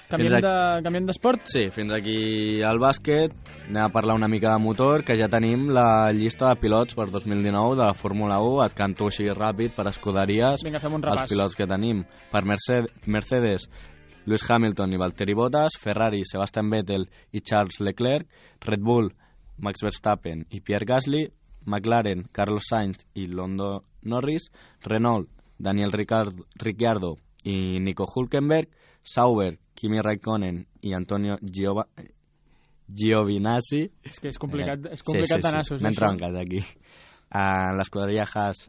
Speaker 1: Canviem
Speaker 7: Fins
Speaker 1: de- canviem d'esport?
Speaker 7: Sí, fins aquí al bàsquet. Anem a parlar una mica de motor, que ja tenim la llista de pilots per 2019 de la Fórmula 1. Et canto així ràpid per escuderies
Speaker 1: Vinga, fem un
Speaker 7: els
Speaker 1: repàs.
Speaker 7: pilots que tenim. Per Mercedes, Mercedes Lewis Hamilton i Valtteri Bottas, Ferrari, Sebastian Vettel i Charles Leclerc, Red Bull, Max Verstappen i Pierre Gasly, McLaren, Carlos Sainz i Lando Norris, Renault, Daniel Ricard- Ricciardo i Nico Hulkenberg, Sauber, Kimi Raikkonen i Antonio Giova Giovinazzi.
Speaker 1: És que és complicat, és complicat de nassos.
Speaker 7: M'he
Speaker 1: això.
Speaker 7: entroncat aquí. Uh, L'escuderia Haas,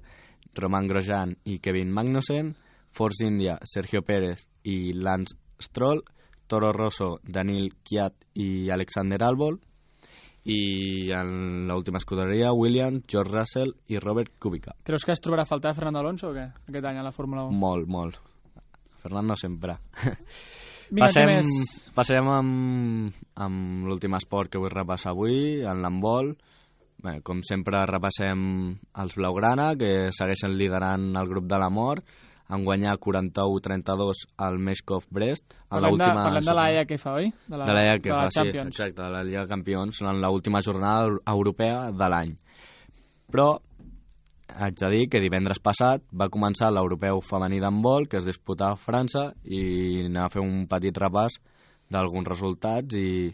Speaker 7: Roman Grosjean i Kevin Magnussen. Force India, Sergio Pérez i Lance Stroll. Toro Rosso, Daniel Kiat i Alexander Albon. I en l'última escuderia, Williams, George Russell i Robert Kubica.
Speaker 1: Creus que es trobarà a faltar Fernando Alonso o què? Aquest any a la Fórmula 1.
Speaker 7: Molt, molt. Fernando sempre.
Speaker 1: Vinga,
Speaker 7: passem,
Speaker 1: més?
Speaker 7: passem amb, amb l'últim esport que vull repassar avui, en l'handbol. Bé, com sempre repassem els Blaugrana, que segueixen liderant el grup de la mort. Han guanyat 41-32 al Meshkov Brest. En
Speaker 1: Parlem de,
Speaker 7: l'última
Speaker 1: parlem de la
Speaker 7: jornada-
Speaker 1: EFA, oi? De la,
Speaker 7: de
Speaker 1: de la
Speaker 7: sí,
Speaker 1: Champions.
Speaker 7: exacte, de la Lliga de Campions, en l'última jornada europea de l'any. Però haig de dir que divendres passat va començar l'europeu femení d'handbol que es disputava a França i anem a fer un petit repàs d'alguns resultats i,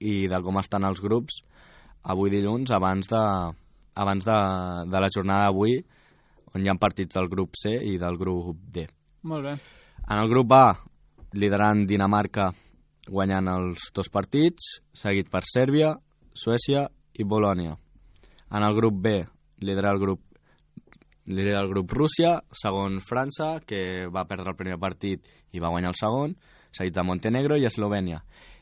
Speaker 7: i de com estan els grups avui dilluns abans de, abans de, de la jornada d'avui on hi ha partits del grup C i del grup D.
Speaker 1: Molt bé.
Speaker 7: En el grup A, liderant Dinamarca guanyant els dos partits, seguit per Sèrbia, Suècia i Bolònia. En el grup B, lidera el grup lidera el grup Rússia, segon França, que va perdre el primer partit i va guanyar el segon, seguit de Montenegro i Eslovènia.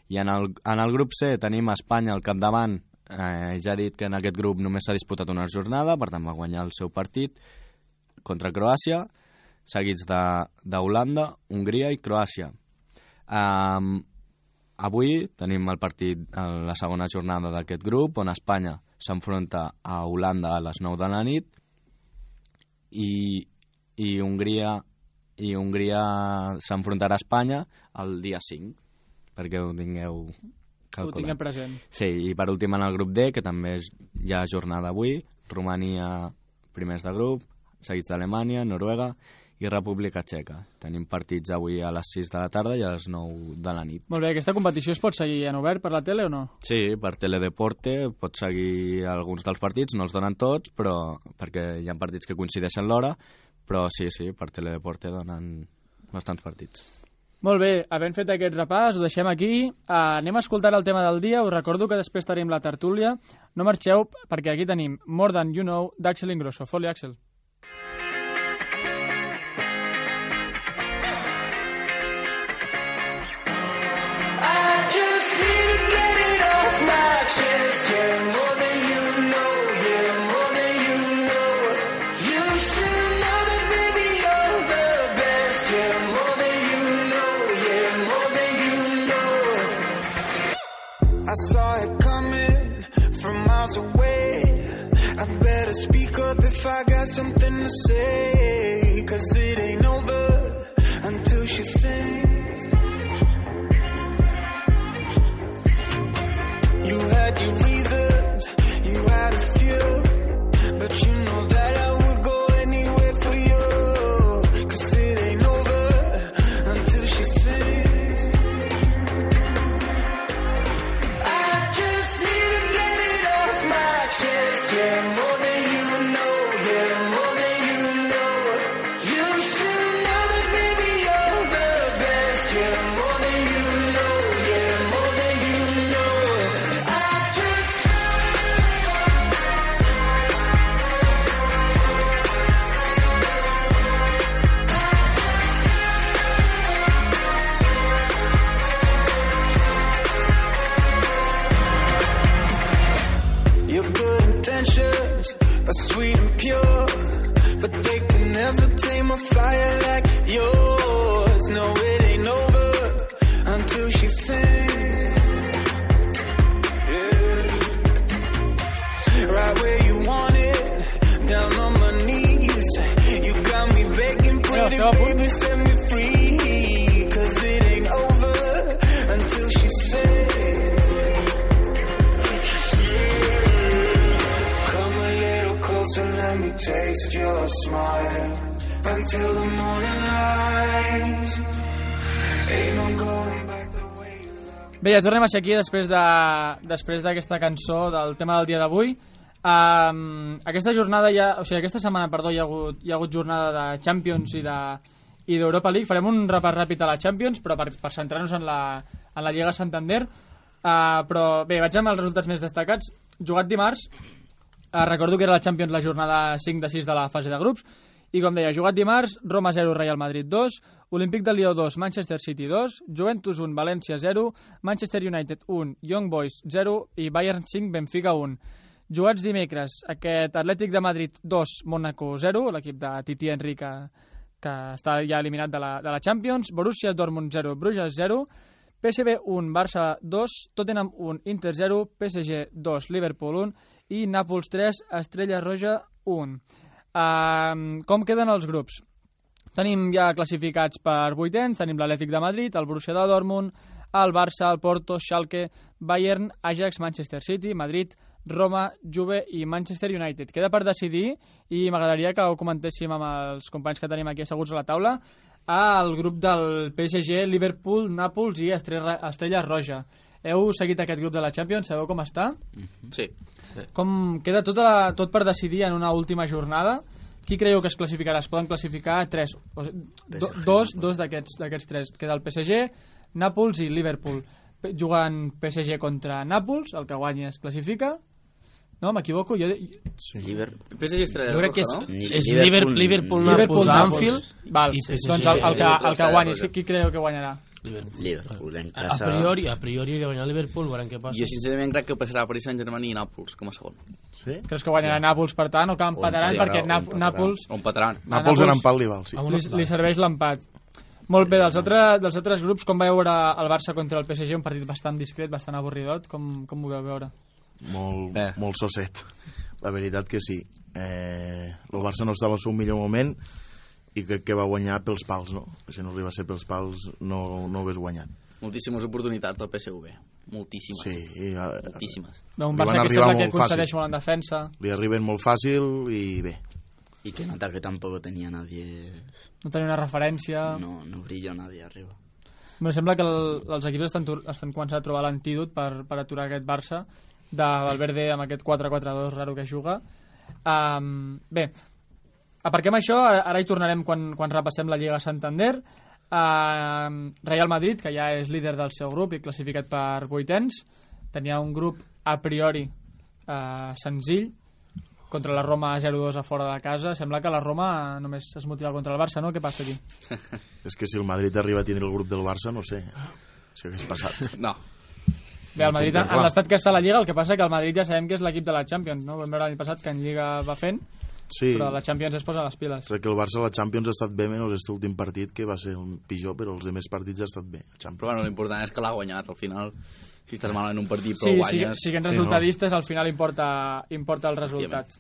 Speaker 7: I en el, en el grup C tenim Espanya al capdavant, eh, ja he dit que en aquest grup només s'ha disputat una jornada, per tant va guanyar el seu partit contra Croàcia, seguits d'Holanda, Hongria i Croàcia. Um, avui tenim el partit en la segona jornada d'aquest grup, on Espanya s'enfronta a Holanda a les 9 de la nit i, i Hongria i Hongria s'enfrontarà a Espanya el dia 5 perquè ho tingueu
Speaker 1: Ho
Speaker 7: calculat.
Speaker 1: tinguem present.
Speaker 7: Sí, i per últim en el grup D, que també és, ha jornada avui, Romania primers de grup, seguits d'Alemanya, Noruega i República Txeca. Tenim partits avui a les 6 de la tarda i a les 9 de la nit.
Speaker 1: Molt bé, aquesta competició es pot seguir en obert per la tele o no?
Speaker 7: Sí, per Teledeporte pots seguir alguns dels partits, no els donen tots, però perquè hi ha partits que coincideixen l'hora, però sí, sí, per Teledeporte donen bastants partits.
Speaker 1: Molt bé, havent fet aquest repàs, ho deixem aquí. Uh, anem a escoltar el tema del dia. Us recordo que després tenim la tertúlia. No marxeu, perquè aquí tenim More Than You Know d'Axel Ingrosso. Foli, Axel.
Speaker 2: Got something to say.
Speaker 1: Bé, ja tornem a ser aquí després de després d'aquesta cançó del tema del dia d'avui. Um, aquesta jornada ja, o sigui, aquesta setmana, perdó, hi ha hagut, hi ha hagut jornada de Champions i de i d'Europa League. Farem un repàs ràpid a la Champions, però per, per centrar-nos en la, en la Lliga Santander. Uh, però bé, vaig amb els resultats més destacats. Jugat dimarts, uh, recordo que era la Champions la jornada 5 de 6 de la fase de grups, i com deia, jugat dimarts, Roma 0, Real Madrid 2, Olímpic de Lió 2, Manchester City 2, Juventus 1, València 0, Manchester United 1, Young Boys 0 i Bayern 5, Benfica 1. Jugats dimecres, aquest Atlètic de Madrid 2, Mónaco 0, l'equip de Titi Henry que, que està ja eliminat de la, de la Champions, Borussia Dortmund 0, Bruges 0, PSV 1, Barça 2, Tottenham 1, Inter 0, PSG 2, Liverpool 1 i Nàpols 3, Estrella Roja 1. Uh, com queden els grups? Tenim ja classificats per vuitens, tenim l'Atlètic de Madrid, el Borussia de Dortmund, el Barça, el Porto, Schalke, Bayern, Ajax, Manchester City, Madrid, Roma, Juve i Manchester United. Queda per decidir i m'agradaria que ho comentéssim amb els companys que tenim aquí asseguts a la taula al grup del PSG, Liverpool, Nàpols i Estrella Roja. Heu seguit aquest grup de la Champions? Sabeu com està?
Speaker 5: Sí.
Speaker 1: Com queda tot, la, tot per decidir en una última jornada? Qui creieu que es classificarà? Es poden classificar tres, o do, dos, dos d'aquests d'aquests tres. Queda el PSG, Nàpols i Liverpool. Jugant PSG contra Nàpols, el que guanyi es classifica. No, m'equivoco? Jo,
Speaker 6: Sí.
Speaker 5: El PSG Estrella
Speaker 3: Jo crec que és,
Speaker 5: no?
Speaker 3: És
Speaker 6: Liverpool-
Speaker 3: Liverpool, Liverpool,
Speaker 1: Liverpool,
Speaker 3: Nàpols. Anfield
Speaker 1: Val,
Speaker 3: i PSG.
Speaker 1: doncs el, el, que, el que guanyi,
Speaker 5: Roja.
Speaker 1: qui creu que guanyarà?
Speaker 3: Liverpool.
Speaker 6: Liverpool en
Speaker 3: A,
Speaker 6: casa...
Speaker 3: a priori, a priori guanyar Liverpool, veurem què passa.
Speaker 5: Jo sincerament crec que passarà Paris Saint-Germain i Nàpols com a segon.
Speaker 6: Sí?
Speaker 1: Creus que guanyarà Nàpols, per tant, o que empataran,
Speaker 6: Sí,
Speaker 1: perquè. Nàpols
Speaker 5: O empataran.
Speaker 6: Nàpols en empat li val, sí.
Speaker 1: Li, li serveix l'empat. Molt bé, dels, altres, dels altres grups, com vau veure el Barça contra el PSG, un partit bastant discret, bastant avorridot, com, com ho vau veure?
Speaker 6: Molt,
Speaker 7: Bé.
Speaker 6: molt sosset. La veritat que sí. Eh, el Barça no estava al seu millor moment i crec que va guanyar pels pals, no? Si no arriba a ser pels pals, no, no ho hagués guanyat.
Speaker 5: Moltíssimes oportunitats del PSV. Moltíssimes.
Speaker 6: Sí, i, eh,
Speaker 5: Moltíssimes.
Speaker 1: No, un
Speaker 6: Li van
Speaker 1: Barça que sembla que concedeix molt en defensa.
Speaker 6: li arriben molt fàcil i bé.
Speaker 4: Y que en ataque tampoco tenía nadie.
Speaker 1: No tenia una referència.
Speaker 4: No, no brilló nadie arriba.
Speaker 1: Em sembla que el, els equips estan, estan començant a trobar l'antídot per, per aturar aquest Barça de Valverde amb aquest 4-4-2 raro que juga. Um, bé, aparquem això, ara, ara hi tornarem quan, quan repassem la Lliga Santander. Uh, Real Madrid, que ja és líder del seu grup i classificat per vuitens, tenia un grup a priori uh, senzill, contra la Roma 0-2 a fora de casa. Sembla que la Roma només es motiva contra el Barça, no? Què passa aquí?
Speaker 6: És que si el Madrid arriba a tindre el grup del Barça, no sé si hagués passat.
Speaker 5: No.
Speaker 1: Bé, el Madrid, en l'estat que està la Lliga, el que passa que el Madrid ja sabem que és l'equip de la Champions, no? Vam veure l'any passat que en Lliga va fent,
Speaker 6: Sí,
Speaker 1: però la Champions es posa les piles.
Speaker 6: crec que el Barça a la Champions ha estat bé menys aquest últim partit, que va ser un pitjor, però els demés partits ha estat bé.
Speaker 5: Però bueno, l'important és que l'ha guanyat al final. Si estàs mal en un partit
Speaker 1: Sí,
Speaker 5: però
Speaker 1: sí,
Speaker 5: guanyes...
Speaker 1: siguent
Speaker 6: Sí,
Speaker 1: resultadistes, al final importa, importa el resultat.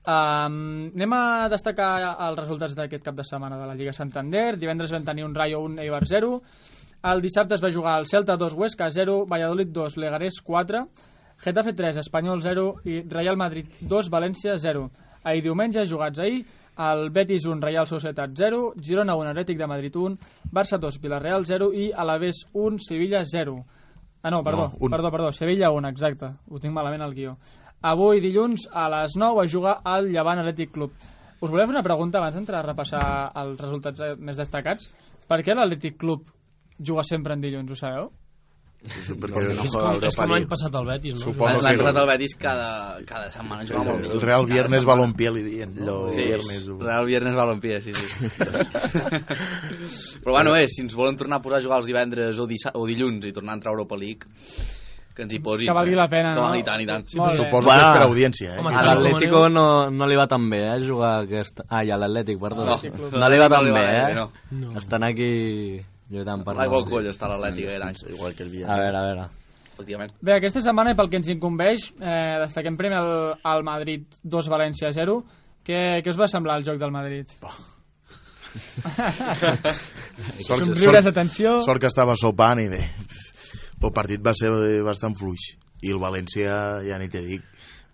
Speaker 1: Um, anem a destacar els resultats d'aquest cap de setmana de la Lliga Santander. Divendres vam tenir un Rayo 1, Eibar 0. El dissabte es va jugar el Celta 2, Huesca 0, Valladolid 2, Leganés 4, Getafe 3, Espanyol 0 i Real Madrid 2, València 0. Ahir diumenge, jugats ahir, el Betis 1, Real Societat 0, Girona 1, Atlètic de Madrid 1, Barça 2, Villarreal 0 i Alavés 1, Sevilla 0. Ah, no, perdó,
Speaker 6: No, un.
Speaker 1: perdó, perdó, Sevilla 1, exacte. Ho tinc malament al guió. Avui, dilluns, a les 9, es juga al Llevant Atlètic Club. Us volia fer una pregunta abans d'entrar a repassar els resultats eh, més destacats. Per què l'Atlètic Club juga sempre en dilluns, ho sabeu?
Speaker 6: Sí, perquè no
Speaker 3: És
Speaker 6: juega
Speaker 3: com, és com l'any passat al Betis, no?
Speaker 6: Suposo
Speaker 5: L'any
Speaker 6: que-
Speaker 5: passat el Betis cada, cada setmana jugava molt
Speaker 6: El. Real Viernes
Speaker 5: setmana.
Speaker 6: Balompié li diuen. No?
Speaker 5: Sí,
Speaker 6: Viernes,
Speaker 5: Real Viernes Balompié, sí, sí. Però bueno, eh, si ens volen tornar a posar a jugar els divendres o, o dilluns i tornar a entrar a Europa League, que ens hi posin.
Speaker 1: Que valgui la pena,
Speaker 5: que
Speaker 1: no?
Speaker 5: valgui tant i tant.
Speaker 1: Sí.
Speaker 6: Suposo que és
Speaker 7: Va.
Speaker 6: per audiència, eh?
Speaker 3: Home,
Speaker 7: A l'Atlético no, no li va tan bé, eh, jugar aquest... Ah, i a l'Atlètic, perdó.
Speaker 5: No,
Speaker 7: No, li va tan
Speaker 5: no li va
Speaker 7: bé,
Speaker 5: bé,
Speaker 7: eh?
Speaker 5: no.
Speaker 3: No.
Speaker 7: Estan aquí lluitant per
Speaker 5: L'aigua al coll està a l'Atlètic aquest any,
Speaker 4: Igual que el
Speaker 7: A
Speaker 4: Villarreal.
Speaker 7: veure, a veure.
Speaker 5: efectivament.
Speaker 1: Bé, aquesta setmana, pel que ens incumbeix, eh, destaquem primer el, el Madrid 2, València 0. Què, què us va semblar el joc del Madrid?
Speaker 6: Sort,
Speaker 1: Somriures
Speaker 6: sort,
Speaker 1: tensió.
Speaker 6: sort que estava sopant i bé. El partit va ser bastant fluix. I el València, ja ni te dic,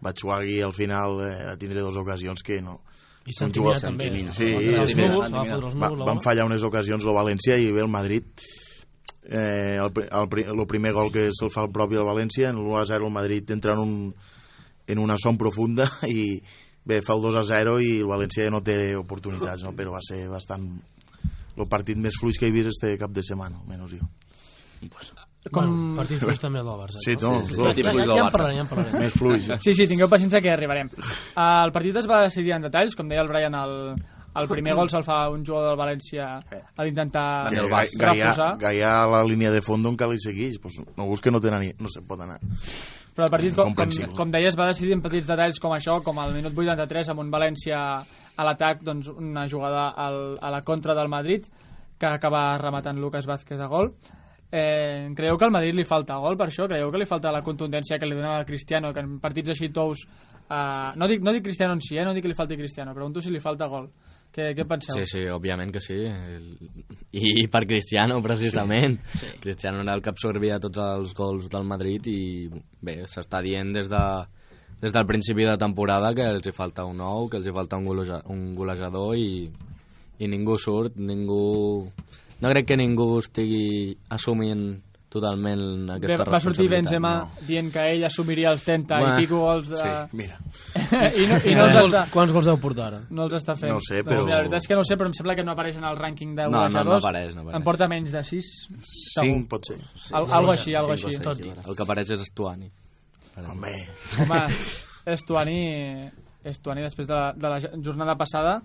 Speaker 6: va jugar aquí al final eh, a tindre dues ocasions que no.
Speaker 3: I Santimina també.
Speaker 4: Santimina.
Speaker 6: Sí,
Speaker 3: els
Speaker 6: sí,
Speaker 3: núvols,
Speaker 5: sí.
Speaker 3: va fotre els
Speaker 6: Va,
Speaker 3: núvols.
Speaker 6: van fallar unes ocasions el València i bé el Madrid eh, el, el, el primer gol que se'l fa el propi al València en l'1-0 el Madrid entra en, un, en una son profunda i bé, fa el 2-0 i el València ja no té oportunitats no? però va ser bastant el partit més fluix que he vist este cap de setmana almenys jo
Speaker 1: Com...
Speaker 3: Bueno, partit fluix també del Barça.
Speaker 6: Sí, no,
Speaker 5: sí,
Speaker 6: sí,
Speaker 5: partit
Speaker 3: Ja,
Speaker 5: fluix
Speaker 3: ja, en
Speaker 5: Barça.
Speaker 3: parlarem, ja en parlarem.
Speaker 6: més fluix.
Speaker 1: Sí, sí, tingueu paciència que arribarem. Uh, el partit es va decidir en detalls, com deia el Brian, el, el primer gol se'l fa un jugador del València a l'intentar refusar.
Speaker 6: Gaia a la línia de fons on cal i segueix. Pues, no busca no tenen ni, no se pot anar.
Speaker 1: Però el partit, com, com, com deies, va decidir en petits detalls com això, com al minut 83 amb un València a l'atac, doncs una jugada al, a la contra del Madrid que acaba rematant Lucas Vázquez a gol. Eh, creieu que al Madrid li falta gol per això? Creieu que li falta la contundència que li donava a Cristiano, que en partits així tous... Eh, no, dic, no dic Cristiano en si, eh? no dic que li falti Cristiano, pregunto si li falta gol. Què, què penseu?
Speaker 7: Sí, sí, òbviament que sí. I per Cristiano, precisament. Sí. Cristiano era el que absorbia tots els gols del Madrid i bé, s'està dient des de des del principi de temporada que els hi falta un nou, que els hi falta un, goleja, un golejador i, i ningú surt, ningú... No crec que ningú estigui assumint totalment
Speaker 1: Bé,
Speaker 7: aquesta
Speaker 1: va sortir. Benzema
Speaker 7: no.
Speaker 1: dient que ell assumiria els 30
Speaker 7: Bueno,
Speaker 1: i pico gols de...
Speaker 6: Sí, mira.
Speaker 1: I no, i no els
Speaker 3: Quants,
Speaker 1: està...
Speaker 3: quants gols deu portar ara?
Speaker 1: No els està fent.
Speaker 6: No sé, però-
Speaker 1: La veritat és que no sé, però em sembla que no apareix en el rànquing de
Speaker 7: No, no, no
Speaker 1: golejadors.
Speaker 7: apareix, no apareix.
Speaker 1: Em porta menys de 6.
Speaker 6: Cinc, pot ser.
Speaker 1: Al, algo així, algo així.
Speaker 7: Sí, sí, El que apareix és Estuani.
Speaker 6: Home,
Speaker 1: Home, és Tuani, és Tuani després de la, de la jornada passada.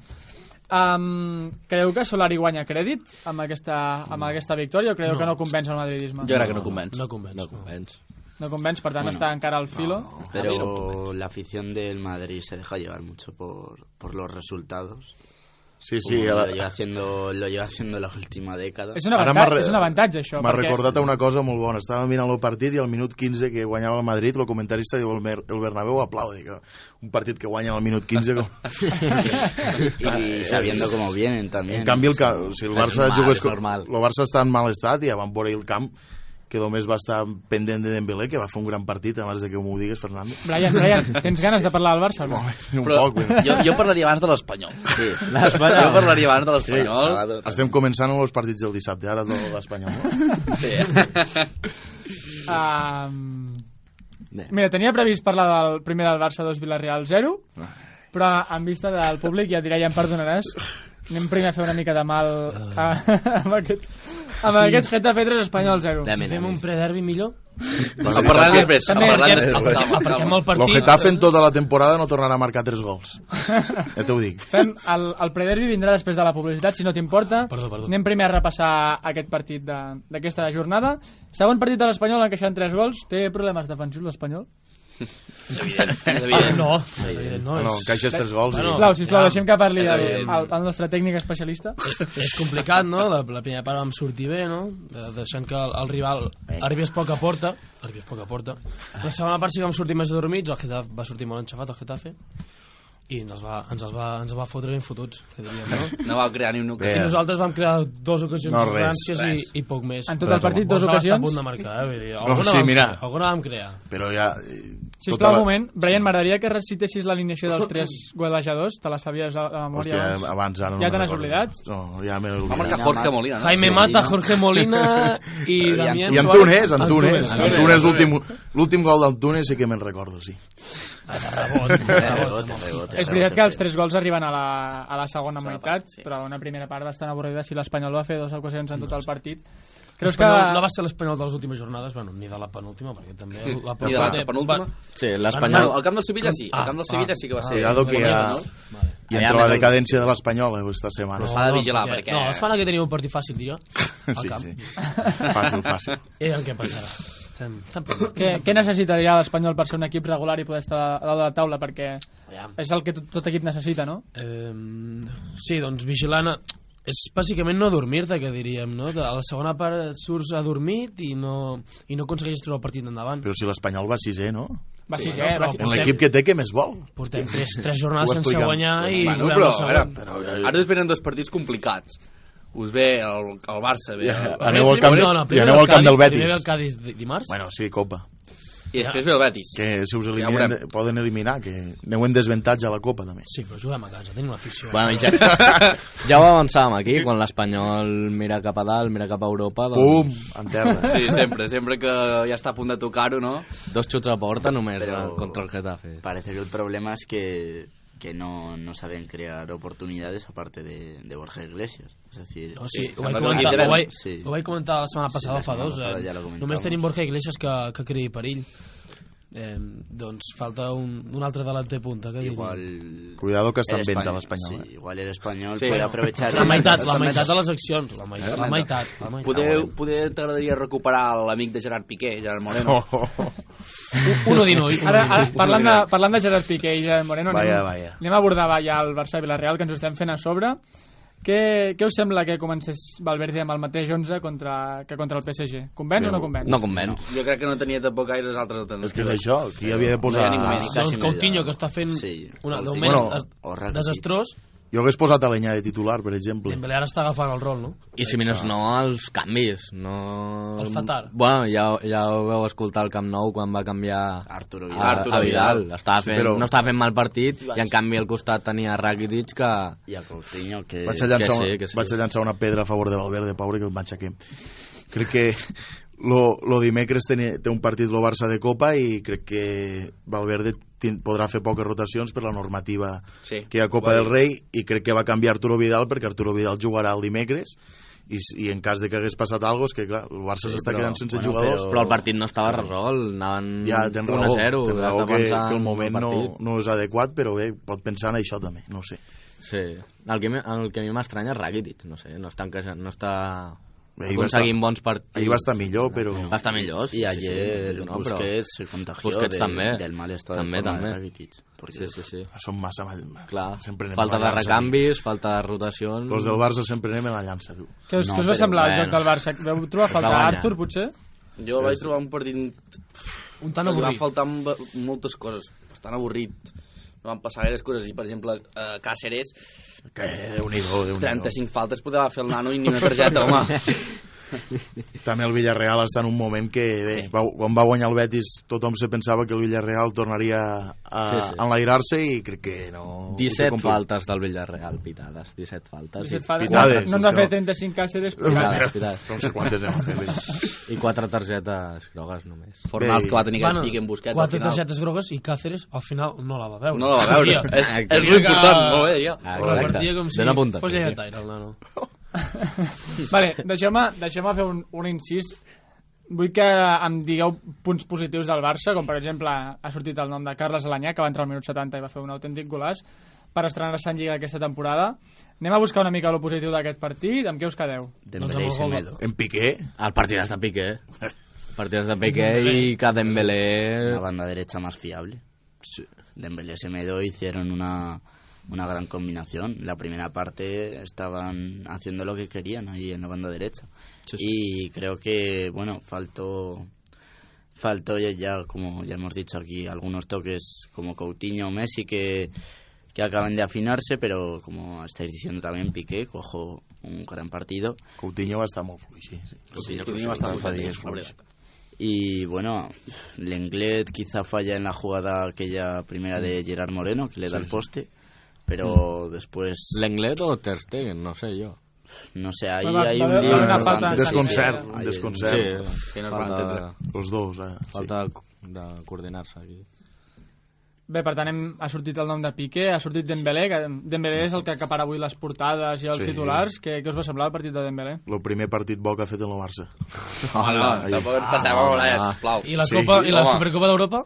Speaker 1: Um, creieu que Solari guanya crèdit amb aquesta, amb aquesta victòria o creieu
Speaker 3: No.
Speaker 1: que no convenç el madridisme?
Speaker 5: Jo crec que no convenç.
Speaker 3: No convenç.
Speaker 7: No convenç.
Speaker 1: No convenç, per tant
Speaker 4: Bueno,
Speaker 1: està encara al filo.
Speaker 4: Pero la afición del Madrid se deja llevar mucho por, por los resultados.
Speaker 6: Sí,
Speaker 4: Sí, lo,
Speaker 6: la-
Speaker 4: lleva haciendo, lo lleva haciendo la última década.
Speaker 1: És un,
Speaker 6: Ara
Speaker 1: avantatge,
Speaker 6: re-
Speaker 1: és un avantatge, això.
Speaker 6: M'ha
Speaker 1: perquè-
Speaker 6: recordat una cosa molt bona. Estava mirant el partit i al minut 15 que guanyava el Madrid, el comentarista diu el, Mer- el Bernabéu aplaudi. Que un partit que guanya al minut 15... Com...
Speaker 4: Y sabiendo cómo vienen también.
Speaker 6: En canvi, el, ca... o sigui, el Barça,
Speaker 7: normal,
Speaker 6: jugués el Barça està en mal estat i ja van veure el camp que només va estar pendent de Dembélé, que va fer un gran partit abans de que m'ho digues, Fernando.
Speaker 1: Brian, Brian, tens ganes de parlar del Barça? No?
Speaker 6: Un
Speaker 5: Però
Speaker 6: poc,
Speaker 5: jo, jo parlaria abans de l'Espanyol.
Speaker 4: Sí.
Speaker 5: Jo parlaria abans de l'Espanyol.
Speaker 4: Sábado,
Speaker 6: Estem començant amb els partits del dissabte, ara de l'Espanyol. No?
Speaker 5: Sí.
Speaker 1: Um, mira, tenia previst parlar del primer del Barça 2 Villarreal 0, però en vista del públic ja diré, ja em perdonaràs, anem primer a fer una mica de mal a, amb aquest, amb
Speaker 3: Sí.
Speaker 1: aquest Getafe 3 Espanyol 0.
Speaker 7: Anem,
Speaker 3: Si fem un prederbi millor?
Speaker 5: En parlarem després. En
Speaker 1: També,
Speaker 5: parlarem
Speaker 1: perquè-
Speaker 5: després.
Speaker 3: Aparquem
Speaker 5: calma.
Speaker 3: el partit.
Speaker 6: El Getafe en tota la temporada no tornarà a marcar tres gols. Ja t'ho dic.
Speaker 1: Fem el, el prederbi vindrà després de la publicitat, si no t'importa.
Speaker 3: Perdó, perdó.
Speaker 1: Anem primer a repassar aquest partit de- d'aquesta jornada. Segon partit de l'Espanyol, encaixant 3 gols. Té problemes defensius l'Espanyol?
Speaker 5: És evident. És evident.
Speaker 3: No, és evident, no.
Speaker 6: No,
Speaker 3: és,
Speaker 6: encaixes tres gols.
Speaker 3: Bueno.
Speaker 1: Sisplau, sisplau,
Speaker 3: ja.
Speaker 1: deixem que parli
Speaker 5: És
Speaker 1: el, el, el nostre tècnic especialista.
Speaker 3: és complicat, no? La, la primera part vam sortir bé, no? De, deixant que el, el rival arribés poc a porta. Arribés poc a porta. La segona part sí que vam sortir més adormits, el Getafe va sortir molt enxafat, el Getafe. I ens va, ens els va, ens va fotre ben fotuts, que diríem, no?
Speaker 5: No va crear ni una
Speaker 6: Bé.
Speaker 3: I nosaltres vam crear dos ocasions
Speaker 6: No,
Speaker 3: no,
Speaker 6: res,
Speaker 3: i,
Speaker 5: res.
Speaker 3: i poc més.
Speaker 1: En tot el partit, dos
Speaker 3: Vam estar a
Speaker 1: ocasions.
Speaker 3: punt de marcar, eh? Vull dir, alguna,
Speaker 6: sí,
Speaker 3: vam,
Speaker 6: mira.
Speaker 3: alguna vam crear.
Speaker 6: Però ja... eh,
Speaker 1: Sisplau,
Speaker 6: tota
Speaker 1: un moment. Brian, m'agradaria que recitessis l'alineació dels tres golejadors. Te la sabies a la memòria
Speaker 6: Hòstia,
Speaker 1: abans?
Speaker 6: abans ara no
Speaker 1: Ja te n'has oblidat?
Speaker 6: No, ja m'he
Speaker 5: Va
Speaker 6: oblidat.
Speaker 5: marcar Jorge Molina, no?
Speaker 3: Jaime Mata, Jorge Molina i Damián
Speaker 6: I. Antunes, Antunes.
Speaker 3: Antunes.
Speaker 6: L'últim l'últim gol d'Antunes sí que me'n recordo, sí.
Speaker 1: És veritat que els tres gols arriben a la, a la segona meitat,
Speaker 5: part, sí.
Speaker 1: però una primera part bastant avorrida si l'Espanyol va fer dues ocasions en tot el partit. Creus que...
Speaker 3: No va ser l'Espanyol de les últimes jornades, bueno, ni de la penúltima, perquè també la
Speaker 5: de la penúltima?
Speaker 7: Sí,
Speaker 5: Bueno,
Speaker 7: l'Espanyol...
Speaker 5: al camp del Sevilla sí. Al camp del
Speaker 3: Ah,
Speaker 5: Sevilla
Speaker 3: ah,
Speaker 5: sí que va
Speaker 3: ah,
Speaker 5: ser...
Speaker 6: Cuidado que ja...
Speaker 5: no?
Speaker 6: I entra la decadència de l'Espanyol eh, esta setmana.
Speaker 5: S'ha de vigilar, perquè-
Speaker 3: No, la setmana que teniu un partit fàcil, diria. Al
Speaker 6: Sí,
Speaker 3: camp.
Speaker 6: sí. Fàcil, fàcil.
Speaker 3: I el que passarà.
Speaker 1: Què, què necessitaria l'Espanyol per ser un equip regular i poder estar a dalt de la taula? Perquè és el que tot, tot equip necessita, no?
Speaker 3: Eh, sí, doncs vigilant... a- És bàsicament no dormir-te, que diríem, no? A la segona part surts adormit i no, i no aconsegueixes treure el partit endavant.
Speaker 6: Però si l'Espanyol va sisè, no?
Speaker 1: Va
Speaker 3: Sí,
Speaker 1: sí,
Speaker 3: no,
Speaker 1: eh?
Speaker 3: però
Speaker 1: Va
Speaker 6: l'equip que té, què més vol?
Speaker 3: Portem tres, tres jornades sense guanyar i
Speaker 5: Bueno, però,
Speaker 3: el
Speaker 5: a
Speaker 3: segon.
Speaker 5: veure, ara us venen dos partits complicats. Us ve el, el Barça, ve el,
Speaker 6: Aneu al camp,
Speaker 3: no, no,
Speaker 6: i aneu al camp del
Speaker 3: Cádiz, Primer
Speaker 6: Betis.
Speaker 3: el Cádiz di- dimarts.
Speaker 6: Bueno, sí, Copa.
Speaker 5: I després ve el Betis.
Speaker 6: Que si us
Speaker 5: Ja
Speaker 6: eliminen,
Speaker 5: veurem.
Speaker 6: poden eliminar, que aneu en desavantatge a la Copa, també.
Speaker 3: Sí, però juguem a casa, tenim una afició.
Speaker 7: Bueno, i ja, ja ho avançàvem aquí, quan l'Espanyol mira cap a dalt, mira cap a Europa,
Speaker 6: Pum,
Speaker 7: doncs
Speaker 6: en terra.
Speaker 5: Sí, sempre, sempre que ja està a punt de tocar-ho, no?
Speaker 7: dos xuts a porta només
Speaker 4: Però-
Speaker 7: eh, contra el Getafe.
Speaker 4: Parece que el problema es que que no, no saben crear oportunidades aparte de, de Borja Iglesias. Es decir,
Speaker 3: No, sí,
Speaker 5: Sí,
Speaker 3: ho, vaig comentar, ho, vaig,
Speaker 4: Sí.
Speaker 3: ho vaig comentar la setmana
Speaker 4: Sí,
Speaker 3: passada,
Speaker 4: la
Speaker 3: fa
Speaker 4: setmana
Speaker 3: dos.
Speaker 4: passada
Speaker 3: eh,
Speaker 4: ja
Speaker 3: només tenim Borja Iglesias que, que creï perill. Eh, doncs falta un, un altre delanter punta. Que diria.
Speaker 4: igual...
Speaker 6: Cuidado que està en venta
Speaker 4: espanyol-
Speaker 6: l'Espanyol.
Speaker 4: Sí, igual el Espanyol
Speaker 5: Sí.
Speaker 4: puede aprovechar...
Speaker 3: La meitat, la meitat de les accions. La meitat. La meitat, la meitat.
Speaker 5: Poder, poder t'agradaria recuperar l'amic de Gerard Piqué, Gerard Moreno.
Speaker 6: Oh, oh, oh.
Speaker 3: Uno di noi.
Speaker 1: Ara, ara parlant, de, parlant de Gerard Piqué i Gerard Moreno,
Speaker 6: Vaya,
Speaker 1: anem,
Speaker 6: vaya.
Speaker 1: anem a abordar ja el Barça i Villarreal, que ens estem fent a sobre. Què, què us sembla que comencés Valverde amb el mateix 11 contra, que contra el PSG? Convenç o no convenç?
Speaker 7: No convenç.
Speaker 5: Jo crec que no tenia tampoc gaires altres
Speaker 6: És que és
Speaker 5: alternatives.
Speaker 6: això, qui havia de posar...
Speaker 5: No hi ha ningú més.
Speaker 3: Doncs Coutinho, que està fent
Speaker 4: Sí,
Speaker 3: una, de
Speaker 4: Coutinho.
Speaker 3: moment
Speaker 6: Bueno,
Speaker 3: es-
Speaker 4: o Rakitic.
Speaker 3: desastrós.
Speaker 6: Jo hagués posat a l'Enya de titular, per exemple.
Speaker 3: Dembélé ara està agafant el rol, no?
Speaker 7: I si menys no, els canvis. No...
Speaker 3: El Fatar.
Speaker 7: Bueno, ja, ja ho veu escoltar al Camp Nou quan va canviar
Speaker 4: Arturo
Speaker 7: a,
Speaker 4: Vidal.
Speaker 5: Arturo
Speaker 7: a Vidal.
Speaker 5: Vidal.
Speaker 7: Estava
Speaker 6: Sí,
Speaker 7: fent,
Speaker 6: però-
Speaker 7: No estava fent mal partit i en canvi al costat tenia Rakitic que...
Speaker 4: I a Coutinho, que...
Speaker 6: Vaig a, llançar,
Speaker 7: que sí,
Speaker 6: una,
Speaker 7: que sí.
Speaker 6: vaig a llançar una pedra a favor de Valverde, pobre, que el m'aixequem. Crec que lo, lo dimecres té, té un partit el Barça de Copa i crec que Valverde podrà fer poques rotacions per la normativa
Speaker 5: Sí,
Speaker 6: que hi ha a Copa del. Rei i crec que va canviar Arturo Vidal perquè Arturo Vidal jugarà el dimecres i, i en cas de que hagués passat alguna cosa, és que clar, el Barça
Speaker 4: Sí,
Speaker 6: s'està
Speaker 4: però-
Speaker 6: quedant sense
Speaker 4: bueno,
Speaker 6: jugadors
Speaker 7: Però el partit no estava resolt, anaven
Speaker 6: ja tens
Speaker 7: 1
Speaker 6: raó,
Speaker 7: a 0.
Speaker 6: tens
Speaker 7: has
Speaker 6: raó
Speaker 7: de
Speaker 6: que,
Speaker 7: pensar
Speaker 6: que el
Speaker 7: en
Speaker 6: moment no,
Speaker 7: partit.
Speaker 6: no és adequat però bé, pot pensar en això també, no ho sé
Speaker 7: Sí. El que, el que a mi m'estranya és Rakitic, no sé, no està, encaixant, no està
Speaker 6: Ahir va
Speaker 7: aconseguint
Speaker 6: estar-
Speaker 7: bons partits.
Speaker 6: ahir va estar millor, però...
Speaker 7: Va estar millor, sí.
Speaker 4: Y
Speaker 7: sí, sí,
Speaker 4: ayer
Speaker 7: no, però-
Speaker 4: Busquets se contagió
Speaker 7: Busquets
Speaker 4: de-
Speaker 7: també.
Speaker 4: del mal estado
Speaker 7: També,
Speaker 4: de
Speaker 7: també.
Speaker 4: Rakitic. Porque
Speaker 7: Sí, sí, sí.
Speaker 6: Som massa...
Speaker 7: Clar,
Speaker 6: sempre anem
Speaker 7: falta de recanvis, falta de rotacions...
Speaker 6: Los del Barça sempre anem a la llança, tu.
Speaker 1: Què us,
Speaker 4: No,
Speaker 1: què us va
Speaker 4: però,
Speaker 1: semblar el
Speaker 7: bueno.
Speaker 1: joc del Barça? Veu trobar a faltar
Speaker 7: va.
Speaker 1: Arthur, potser?
Speaker 5: Jo vaig trobar un partit
Speaker 3: Un tant
Speaker 5: van
Speaker 3: avorrit.
Speaker 5: faltar m- moltes coses, bastant avorrit. No van passar gaires coses i, per exemple, eh, Càceres,
Speaker 6: Que Déu-n'hi-do, déu
Speaker 5: 35 faltes podeva fer el nano i ni una targeta, home.
Speaker 6: També el Villarreal està en un moment que, bé, va, quan va guanyar el Betis tothom se pensava que el Villarreal tornaria a
Speaker 7: Sí, sí.
Speaker 6: enlairar-se i crec que no... ho té
Speaker 7: 17
Speaker 6: compli-
Speaker 7: faltes del Villarreal, pitades, 17 faltes.
Speaker 1: Si et
Speaker 7: I,
Speaker 1: fa...
Speaker 6: Pitades,
Speaker 1: no ens
Speaker 6: és
Speaker 1: ha
Speaker 6: que
Speaker 1: fet
Speaker 6: no.
Speaker 1: 35 càceres,
Speaker 6: Pitades,
Speaker 1: però...
Speaker 7: pitades.
Speaker 6: No sé quantes hem fet.
Speaker 7: I quatre targetes grogues només.
Speaker 5: Formals que va tenir
Speaker 3: Bueno,
Speaker 5: aquest pic en Busquets al
Speaker 3: quatre
Speaker 5: final.
Speaker 3: targetes grogues i Cáceres al final no la va veure.
Speaker 5: No la va veure. És, és
Speaker 7: Exacte.
Speaker 5: lo important, molt bé.
Speaker 7: Ah, correcte.
Speaker 3: partia com si
Speaker 7: Ben apuntat,
Speaker 3: fos
Speaker 7: sí, sí.
Speaker 3: lleigataire, el nano.
Speaker 1: Vale, deixeu-me deixeu fer un, un incís. Vull que em digueu punts positius del Barça, com per exemple ha sortit el nom de Carles Alanyà, que va entrar al minut 70 i va fer un autèntic golàs, per estrenar-se en Lliga aquesta temporada. Anem a buscar una mica lo positiu d'aquest partit. Amb què us quedeu?
Speaker 4: Dembélé
Speaker 3: Doncs amb el
Speaker 4: Semedo.
Speaker 6: En Piqué,
Speaker 7: El partit de Piqué. El partit de Piqué i que Dembélé...
Speaker 4: Una banda derecha más fiable. Dembélé y Semedo hicieron una, una gran combinación. La primera parte estaban haciendo lo que querían ahí en la banda derecha. Y creo que, bueno, faltó faltó ya, como ya hemos dicho aquí, algunos toques como Coutinho o Messi que, que acaban de afinarse, pero como estáis diciendo también, Piqué cojo un gran partido.
Speaker 6: Coutinho va estar molt fluix, sí. sí.
Speaker 5: Coutinho, Coutinho va estar la veritat.
Speaker 4: Y bueno, Lenglet quizá falla en la jugada aquella primera de Gerard Moreno, que le da el poste, pero después,
Speaker 7: L'Englet o Ter Stegen, no sé jo.
Speaker 4: no sé, ahí
Speaker 1: Va- va-
Speaker 4: hay
Speaker 1: va
Speaker 4: un lío importante.
Speaker 6: desconcert,
Speaker 4: Sí,
Speaker 6: desconcert.
Speaker 7: Sí,
Speaker 5: no es van
Speaker 7: falta.
Speaker 6: Els dos, eh?
Speaker 7: falta de coordinar-se aquí.
Speaker 1: Bé, per tant, hem, ha sortit el nom de Piqué, ha sortit Dembélé, que Dembélé és el que acapara avui les portades i els
Speaker 6: Sí.
Speaker 1: titulars. Què, què us va semblar el partit de Dembélé?
Speaker 6: El primer partit bo que ha fet el Barça.
Speaker 5: No, no, tampoc ens passem a voler, sisplau.
Speaker 3: I la,
Speaker 6: Sí,
Speaker 3: Copa, i la
Speaker 5: home.
Speaker 3: Supercopa d'Europa?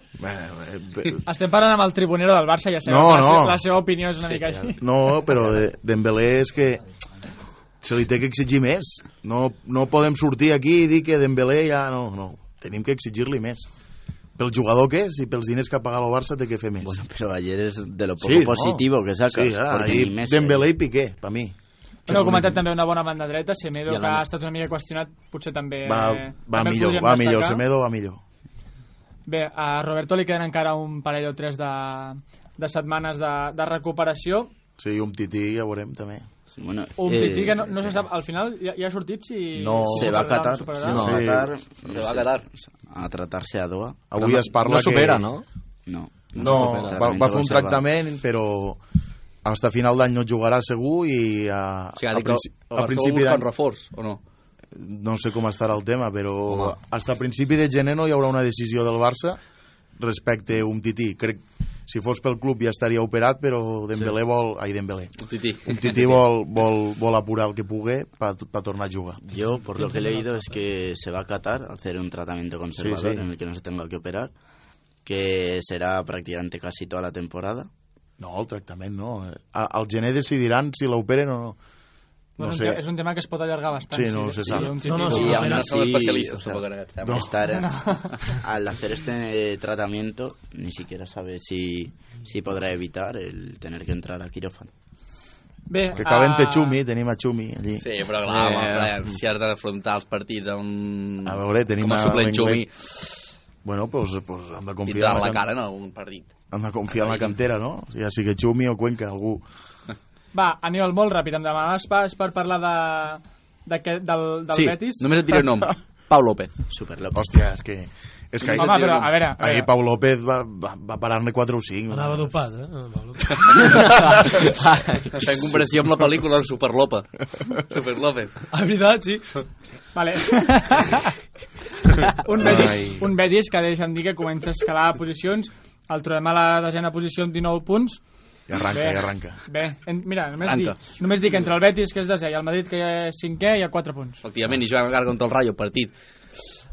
Speaker 1: Estem parlant amb el tribunero del Barça, ja sabeu
Speaker 6: No,
Speaker 1: que la,
Speaker 6: no.
Speaker 1: se- la seva opinió és una mica així.
Speaker 6: No, però de- Dembélé és que se li té que exigir més. No, no podem sortir aquí i dir que Dembélé ja... No, no. Tenim que exigir-li més. Pel jugador que és i pels diners que ha pagat el Barça té que fer més.
Speaker 4: Bueno, pero ayer es de lo poco
Speaker 6: Sí, no.
Speaker 4: positivo que sacas,
Speaker 6: sí, ah,
Speaker 4: porque
Speaker 6: ahí
Speaker 4: ni Messi...
Speaker 6: Dembélé i Piqué, per mi.
Speaker 1: Però heu comentat també una bona banda dreta, Semedo, que ha estat una mica qüestionat, potser també...
Speaker 6: Va,
Speaker 1: eh,
Speaker 6: va
Speaker 1: també
Speaker 6: millor, va millor. Semedo va millor.
Speaker 1: Bé, a Roberto li queden encara un parell o tres de, de setmanes de, de recuperació.
Speaker 6: Sí, un tití ja veurem també.
Speaker 4: Bueno,
Speaker 1: Un
Speaker 4: eh,
Speaker 1: tití que no, no se sap, al final ja, ja ha sortit si...
Speaker 6: No.
Speaker 1: si
Speaker 4: se va a Qatar, va
Speaker 7: No.
Speaker 4: a Qatar,
Speaker 5: Se va a Qatar.
Speaker 4: a tratarse a Doha.
Speaker 6: Avui
Speaker 7: no,
Speaker 6: es parla
Speaker 7: no supera,
Speaker 6: que...
Speaker 7: no?
Speaker 4: No,
Speaker 6: No,
Speaker 4: supera.
Speaker 6: va, va fer un tractament, però hasta final d'any no jugarà segur i a,
Speaker 5: O sigui,
Speaker 6: a, princi a
Speaker 5: Barcelona
Speaker 6: principi d'any
Speaker 5: reforç, o no?
Speaker 6: no sé com estarà el tema, però
Speaker 7: Home.
Speaker 6: hasta principi de gener no hi haurà una decisió del Barça respecte a un tití. Crec, si fos pel club ja estaria operat, però Dembélé vol... Ai, Dembélé.
Speaker 5: Un tití.
Speaker 6: Un tití vol, vol, vol apurar el que pugui per tornar a jugar.
Speaker 4: Yo, por lo que he leído, es que se va a Qatar a hacer un tratamiento conservador
Speaker 6: Sí, sí.
Speaker 4: en el que no se tenga que operar, que será prácticamente casi toda la temporada.
Speaker 6: No, el tractament no. Al gener decidiran si l'operen o no. No
Speaker 1: Bueno,
Speaker 6: sé.
Speaker 1: És un tema que es pot allargar bastant.
Speaker 6: Sí, no se sap.
Speaker 1: un
Speaker 3: No, no, sí,
Speaker 4: Y
Speaker 3: no,
Speaker 4: aún
Speaker 3: no,
Speaker 4: así,
Speaker 5: som especialistes,
Speaker 4: o sea,
Speaker 5: tampoc en aquest tema.
Speaker 4: estar, al hacer este tratamiento, ni siquiera sabe si, si podrá evitar el tener que entrar a quirófano.
Speaker 1: Bé,
Speaker 6: Que calente
Speaker 1: ah,
Speaker 6: Xumi, tenim a Xumi allí.
Speaker 5: Sí, però clar,
Speaker 7: Eh,
Speaker 5: home, si has d'afrontar els partits amb...
Speaker 6: A veure, tenim
Speaker 5: com a
Speaker 6: a
Speaker 5: suplent Xumi.
Speaker 6: Bueno, pues, pues hem de confiar
Speaker 5: tindrà
Speaker 6: en
Speaker 5: la
Speaker 6: la,
Speaker 5: cara en algun partit.
Speaker 6: hem de confiar en la cantera, no? Ja sigui Xumi o Cuenca, algú.
Speaker 1: Va, Aníbal, molt ràpid, em demanaves pas per parlar de, de que, del, del
Speaker 5: sí,
Speaker 1: Betis.
Speaker 5: només et diré un nom. Pau López.
Speaker 4: Super López.
Speaker 6: Hòstia, és que... És que
Speaker 1: Home, però, a veure, a
Speaker 6: ahir
Speaker 1: veure.
Speaker 6: Pau López va, va, va parar-ne 4 o 5.
Speaker 3: Anava dopat, eh? Ah, Pablo.
Speaker 5: Fem comparació amb la pel·lícula Super López. Super López.
Speaker 3: Ah, veritat, sí.
Speaker 1: Vale. un, Betis, un Betis que deixa'm dir que comença a escalar posicions. El trobem a la desena posició amb 19 punts.
Speaker 6: I arranca,
Speaker 1: Bé.
Speaker 6: i arranca.
Speaker 1: Bé, en, mira, només
Speaker 5: Arranca.
Speaker 1: dic, només dic que entre el Betis, que és desè, i el Madrid, que és cinquè, hi ha 4 punts.
Speaker 5: Efectivament, i jugant encara contra el Rayo, partit.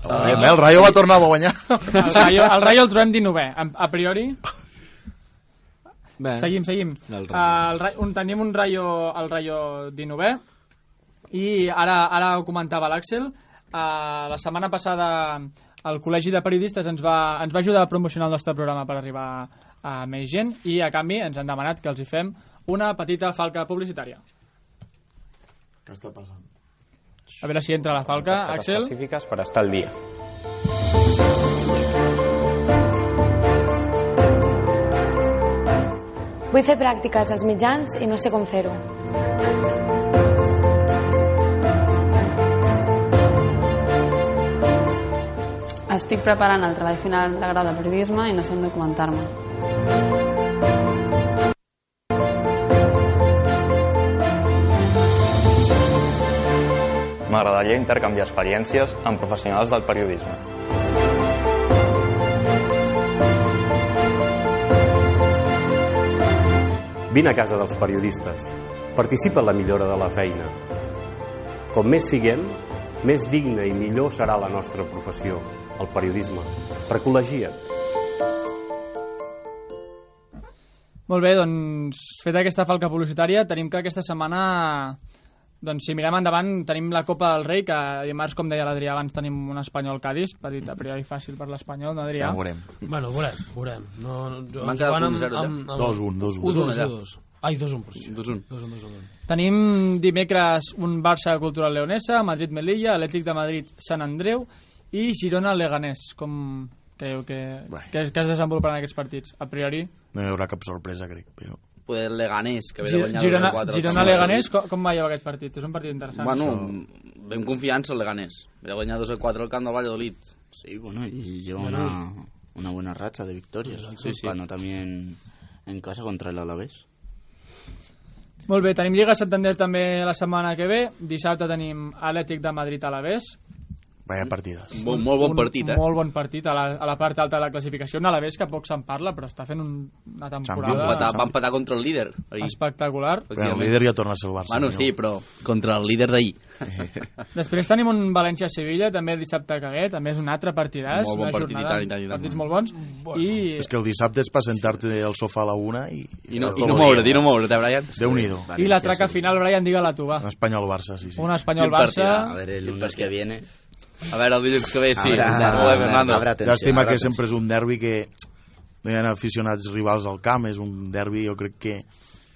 Speaker 6: Uh, el Rayo va tornar a guanyar.
Speaker 1: El Rayo el, Rayo el trobem 19è. A, a priori,
Speaker 7: Bé,
Speaker 1: seguim, seguim.
Speaker 7: El Rayo.
Speaker 1: el, Ra- un, tenim un Rayo, el Rayo 19è, i ara, ara ho comentava l'Àxel, uh, la setmana passada el Col·legi de Periodistes ens va, ens va ajudar a promocionar el nostre programa per arribar a més gent i a canvi ens han demanat que els hi fem una petita falca publicitària.
Speaker 6: Què està passant?
Speaker 1: A veure si entra la falca, Àxel.
Speaker 9: específicas para estar al día.
Speaker 10: Vull fer pràctiques als mitjans i no sé com fer-ho.
Speaker 11: Estic preparant el treball final de grau de periodisme i no sé on documentar-me.
Speaker 9: M'agradaria intercanviar experiències amb professionals del periodisme.
Speaker 12: Vine a casa dels periodistes. Participa en la millora de la feina. Com més siguem, més digna i millor serà la nostra professió, el periodisme. Recol·legia't.
Speaker 1: Molt bé, doncs, feta aquesta falca publicitària, tenim que aquesta setmana, doncs si mirem endavant, tenim la Copa del Rei, que dimarts, com deia l'Adrià abans, tenim un Espanyol-Cádiz, petit a priori fàcil per l'Espanyol, no, Adrià?
Speaker 6: Ja ho veurem.
Speaker 3: Bueno, veurem, veurem. No, no,
Speaker 5: Van quedar
Speaker 3: jugant amb-
Speaker 5: 1-0,
Speaker 3: amb- amb-
Speaker 6: 2-1, 2-1.
Speaker 3: 1-2,
Speaker 5: 2-1,
Speaker 3: 2-2. Ai, 2-1, per si.
Speaker 5: 2-1.
Speaker 3: 2-1, 2-1.
Speaker 1: Tenim dimecres un Barça Cultural Leonesa, Madrid-Melilla, Atlètic de Madrid Sant Andreu i Girona-Leganés. Com creieu que, que, que es desenvoluparan aquests partits? A priori,
Speaker 6: No hi haurà cap sorpresa, crec. Però...
Speaker 5: Poder el Leganés, que ve de guanyar
Speaker 1: Girona-
Speaker 5: 2-4.
Speaker 1: Girona-Leganés, com, com veieu aquest partit? És un partit interessant.
Speaker 5: Bueno, ben confiança el Leganés. Ve de guanyar 2-4 al camp del Valladolid.
Speaker 4: Sí, bueno, y lleva
Speaker 3: Bueno.
Speaker 4: una, una buena racha de victorias.
Speaker 5: Sí, sí.
Speaker 4: Ganó también en casa contra el Alavés.
Speaker 1: Molt bé, tenim Lliga Santander també la setmana que ve. Dissabte tenim Atlètic de Madrid a l'Alavés.
Speaker 6: Vaya partides.
Speaker 5: Un bon, molt bon partit, eh?
Speaker 1: Molt bon partit a la, a la part alta de la classificació. Un Alavés que poc se'n parla, però està fent un, una
Speaker 5: Va
Speaker 1: temporada
Speaker 5: empatar, va empatar contra el líder. Ahir.
Speaker 1: espectacular.
Speaker 6: Bueno, el líder ja torna a ser el Barça.
Speaker 5: Bueno,
Speaker 6: no?
Speaker 5: sí, però contra el líder d'ahir.
Speaker 1: Després tenim un València-Sevilla, també el dissabte que ve, també és un altre partidàs,
Speaker 5: Molt bon
Speaker 1: una
Speaker 5: partit, i
Speaker 1: jornada,
Speaker 5: tant, i tant, i tant.
Speaker 1: partits molt bons. I
Speaker 6: És que el dissabte és per sentar-te al sofà a la una i...
Speaker 5: I no, i no moure't, i no moure't, eh, Brian?
Speaker 6: Déu-n'hi-do.
Speaker 1: I la traca final, Brian, digue-la tu, va.
Speaker 6: Un Espanyol-Barça, sí, sí.
Speaker 1: Un Espanyol-Barça...
Speaker 4: A ver, el lunes que viene.
Speaker 5: A veure, el dilluns que ve, sí.
Speaker 4: Habrá-
Speaker 5: Molt bé, Fernando.
Speaker 4: habrá tensión,
Speaker 6: Llàstima que sempre és un derbi que no hi ha aficionats rivals al camp, és un derbi, jo crec que...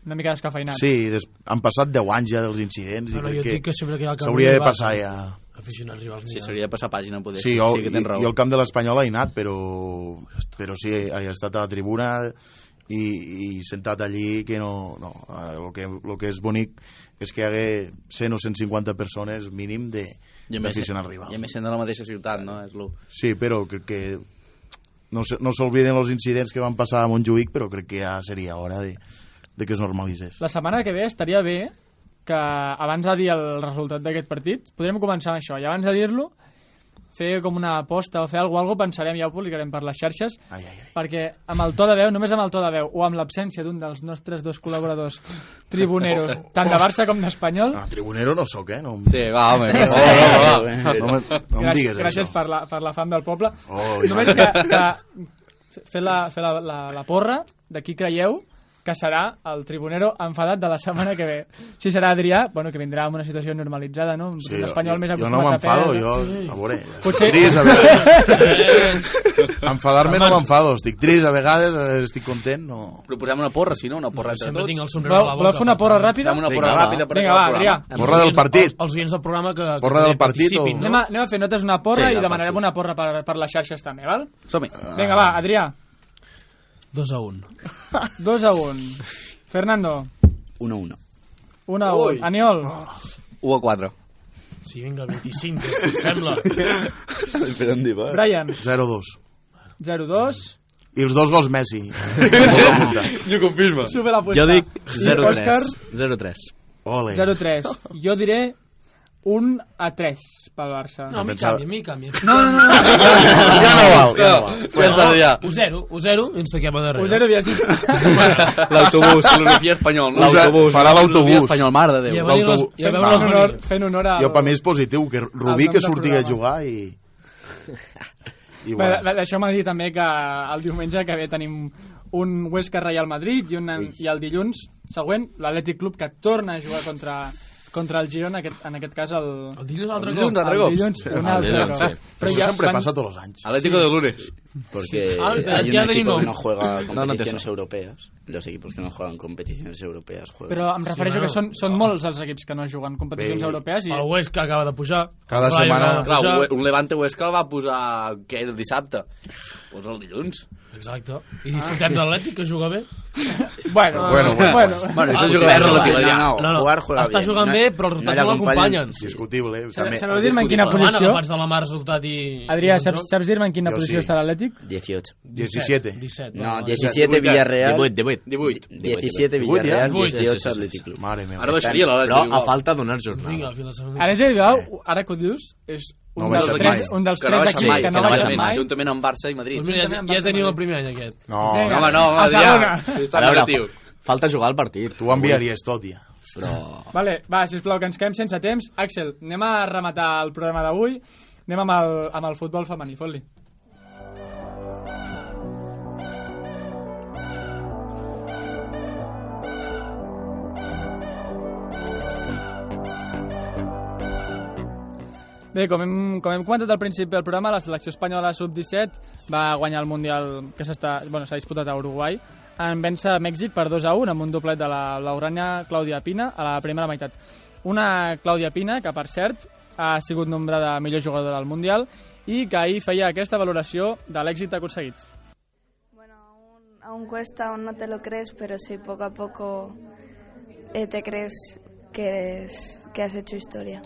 Speaker 1: Una mica descafeinat.
Speaker 6: Sí, des... han passat 10 anys ja dels incidents i
Speaker 3: Bueno,
Speaker 6: crec
Speaker 3: jo dic que sempre que hi ha el camp
Speaker 6: s'hauria de passar ja...
Speaker 3: Aficionats rivals
Speaker 5: Sí,
Speaker 3: ha.
Speaker 5: s'hauria de passar pàgina, poder.
Speaker 6: Sí, jo,
Speaker 5: sí que tens raó.
Speaker 6: jo el camp de l'Espanyol he anat, però, però sí, he estat a la tribuna i, i sentat allí que no... no el, que, el que és bonic és que hi hagué 100 o 150 persones mínim de
Speaker 5: I a més,
Speaker 6: d'aficionats
Speaker 5: i a més sent de la mateixa ciutat, no? És lo...
Speaker 6: Sí, però crec que no, se- no s'olviden els incidents que van passar a Montjuïc, però crec que ja seria hora de, de que es normalitzés.
Speaker 1: La setmana que ve estaria bé que abans de dir el resultat d'aquest partit, podríem començar amb això, i abans de dir-lo, fer com una aposta o fer alguna cosa, pensarem, ja ho publicarem per les xarxes,
Speaker 6: Ai, ai, ai.
Speaker 1: perquè amb el to de veu, només amb el to de veu, o amb l'absència d'un dels nostres dos col·laboradors tribuneros, tant de Barça com d'Espanyol,
Speaker 6: No, tribunero no sóc, eh? No,
Speaker 5: Sí, va, home.
Speaker 6: no,
Speaker 5: va, va, va.
Speaker 6: no, me- no em digues
Speaker 1: gràcies
Speaker 6: això.
Speaker 1: per la, per la fam del poble.
Speaker 6: Oh,
Speaker 1: Només
Speaker 6: ja.
Speaker 1: que, que fer, la, fer la, la, la porra de qui creieu que serà el tribunero enfadat de la setmana que ve. Si serà Adrià, bueno, que vindrà amb una situació normalitzada, no? Un,
Speaker 6: Sí,
Speaker 1: espanyol més
Speaker 6: jo no
Speaker 1: acostumat a
Speaker 6: m'enfado,
Speaker 1: perdre.
Speaker 6: jo, a veure,
Speaker 1: Potser-
Speaker 6: trist, a vegades. Enfadar-me no m'enfado, estic trist, a vegades estic content, no...
Speaker 5: Proposem una porra, si no? Una porra entre tots.
Speaker 3: tinc a la
Speaker 1: Voleu,
Speaker 3: boca.
Speaker 1: voleu fer una porra ràpida?
Speaker 5: Fem una porra
Speaker 7: Vinga, va.
Speaker 5: ràpida per
Speaker 1: Vinga, va,
Speaker 5: el
Speaker 1: Adrià.
Speaker 6: Porra del partit.
Speaker 3: Els, oients del programa que...
Speaker 6: Porra del partit o-
Speaker 1: Anem a, anem a fer notes una porra
Speaker 5: Sí,
Speaker 1: i demanarem una porra per, per les xarxes també, val?
Speaker 5: Som-hi.
Speaker 1: Vinga, va, Adrià.
Speaker 3: 2 a 1.
Speaker 1: 2 a 1. Fernando.
Speaker 4: 1-1.
Speaker 1: 1 a 1. Aniol.
Speaker 5: 1 a 4.
Speaker 3: Sí, vinga, 25, si et sembla.
Speaker 4: Per on diva?
Speaker 1: Brian.
Speaker 6: 0-2.
Speaker 1: 0-2.
Speaker 6: I els dos gols Messi.
Speaker 5: Jo confirma.
Speaker 1: Sube la puesta.
Speaker 7: Jo dic
Speaker 1: I Òscar,
Speaker 7: 0-3. 0-3.
Speaker 6: Ole.
Speaker 1: 0-3. Jo diré 1 a 3 pel Barça.
Speaker 3: No, a mi canvia, a mi canvia.
Speaker 1: no, no. no, no.
Speaker 6: Ja no val, ja no val.
Speaker 5: Ja està, ja.
Speaker 3: U 0, U 0 i ens taquem a darrere.
Speaker 1: U 0 havies dit...
Speaker 5: L'autobús, l'Olivia espanyol. no?
Speaker 6: L'autobús, farà l'autobús.
Speaker 5: Espanyol, mare de Déu.
Speaker 3: i a veure
Speaker 1: fent honor,
Speaker 3: manilles.
Speaker 1: fent honor a...
Speaker 6: Jo per mi és positiu, que Rubí que surti a jugar i... I
Speaker 1: Bé,
Speaker 6: bueno.
Speaker 1: bé, Deixeu-me dir també que el diumenge que ve tenim un Huesca Real Madrid i, un, i el dilluns següent l'Atlètic Club que torna a jugar contra, contra el Girona, aquest, en aquest cas el...
Speaker 3: El dilluns altre
Speaker 5: El dilluns
Speaker 3: cop.
Speaker 5: altre
Speaker 1: el
Speaker 5: cop.
Speaker 1: dilluns
Speaker 5: Sí.
Speaker 1: un altre
Speaker 7: dilluns,
Speaker 1: cop.
Speaker 7: sí.
Speaker 6: Però això sempre
Speaker 1: van-
Speaker 6: passa tots els anys.
Speaker 5: Atlético de lunes.
Speaker 4: Porque
Speaker 3: Ah,
Speaker 4: hay
Speaker 3: ya
Speaker 4: un equipo
Speaker 3: nom.
Speaker 4: que no juega
Speaker 7: no
Speaker 4: competiciones
Speaker 7: suena.
Speaker 4: europeas. Los equipos que no juegan competiciones europeas juegan.
Speaker 1: Però em refereixo
Speaker 3: bueno.
Speaker 1: que són, són molts els equips que no juguen competicions
Speaker 6: Bé.
Speaker 1: europees i...
Speaker 3: El Huesca acaba de pujar.
Speaker 6: Cada
Speaker 3: Rayo
Speaker 6: setmana-
Speaker 3: de
Speaker 5: Clar,
Speaker 3: pujar.
Speaker 5: un, un Levante Huesca el va posar, què, el dissabte? Doncs el dilluns.
Speaker 3: Exacte. I disfrutem de l'Atlètic, que juga bé.
Speaker 1: Bueno,
Speaker 6: Bueno, bueno.
Speaker 1: bueno.
Speaker 5: Bueno, això
Speaker 3: Ah,
Speaker 5: juga bé relatiu. ja.
Speaker 4: no,
Speaker 3: No, no,
Speaker 4: jugar juega
Speaker 3: està
Speaker 4: bien.
Speaker 3: jugant
Speaker 4: No-
Speaker 3: bé, però els
Speaker 4: no
Speaker 3: resultats no l'acompanyen.
Speaker 6: Discutible. eh? També,
Speaker 1: sabeu dir-me en quina posició...
Speaker 3: agafats de la mà resultat i...
Speaker 1: Adrià,
Speaker 3: i
Speaker 1: saps, saps dir-me en quina
Speaker 6: Jo
Speaker 1: posició
Speaker 6: sí.
Speaker 1: està l'Atlètic?
Speaker 4: 18.
Speaker 6: 17.
Speaker 3: 17.
Speaker 4: No,
Speaker 3: va.
Speaker 4: 17 Villarreal.
Speaker 7: 18, 18.
Speaker 5: 18.
Speaker 4: 17
Speaker 6: 18,
Speaker 4: Villarreal,
Speaker 6: ja?
Speaker 4: 18 Atlètic Club.
Speaker 6: Mare meva.
Speaker 5: Ara baixaria
Speaker 7: Però
Speaker 5: l'Atlètic.
Speaker 7: a falta donar
Speaker 3: Vinga,
Speaker 7: jornada.
Speaker 3: al final de
Speaker 1: Ara és Bilbao, ara que ho dius, és un
Speaker 6: No
Speaker 1: dels tres,
Speaker 6: mai.
Speaker 1: un dels
Speaker 5: no
Speaker 1: tres equips
Speaker 5: mai,
Speaker 1: que no
Speaker 7: no
Speaker 1: baixa
Speaker 7: baixa
Speaker 1: mai.
Speaker 5: Juntament amb Barça i Madrid.
Speaker 3: Mira, ja, ja tenim el primer any aquest.
Speaker 6: No,
Speaker 5: no,
Speaker 7: veure,
Speaker 5: negatiu.
Speaker 7: falta jugar al partit.
Speaker 6: tu ho enviaries tot, ja.
Speaker 7: Però...
Speaker 1: Vale, va, sisplau, que ens quedem sense temps. Àxel, anem a rematar el programa d'avui. Anem amb el, amb el futbol femení, fot-li. Bé, com hem, com hem comentat al principi del programa, la selecció espanyola sub-17 va guanyar el Mundial que s'està bueno, s'ha disputat a Uruguai en vèncer Mèxic per 2 a 1 amb un doblet de la lauranya Clàudia Pina a la primera meitat. Una Clàudia Pina que, per cert, ha sigut nombrada millor jugadora del Mundial i que ahir feia aquesta valoració de l'èxit aconseguit.
Speaker 13: Aún cuesta, aún no te lo crees, pero sí, poco a poco eh, te crees que, eres- que has hecho historia.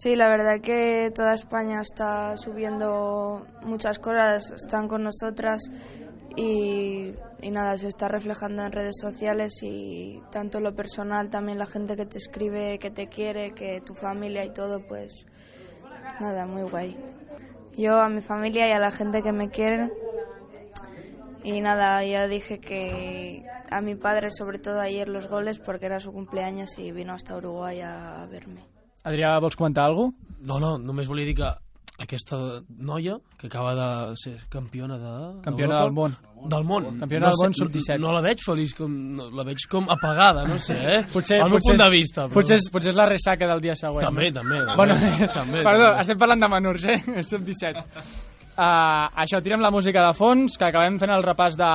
Speaker 13: Sí, la verdad que toda España está subiendo muchas cosas, están con nosotras y, y nada, se está reflejando en redes sociales y tanto lo personal, también la gente que te escribe, que te quiere, que tu familia y todo, pues nada, muy guay. Yo a mi familia y a la gente que me quiere y nada, ya dije que a mi padre, sobre todo ayer, los goles porque era su cumpleaños y vino hasta Uruguay a verme.
Speaker 1: Adrià, vols comentar alguna cosa?
Speaker 3: No, no, només volia dir que aquesta noia, que acaba de ser campiona de...
Speaker 1: Campiona del món.
Speaker 3: Del món.
Speaker 1: Campiona del
Speaker 3: sé,
Speaker 1: món sub-17.
Speaker 3: No, la veig feliç, com, no, la veig com apagada, no sé, eh?
Speaker 1: Potser,
Speaker 3: Al meu
Speaker 1: potser,
Speaker 3: punt de vista. Però...
Speaker 1: Potser, és, potser és la ressaca del dia següent.
Speaker 3: També,
Speaker 1: no?
Speaker 3: també, també.
Speaker 1: Bueno,
Speaker 3: També,
Speaker 1: perdó,
Speaker 3: també.
Speaker 1: estem parlant de menors, eh? Sub-17. Uh, això, tirem la música de fons, que acabem fent el repàs de,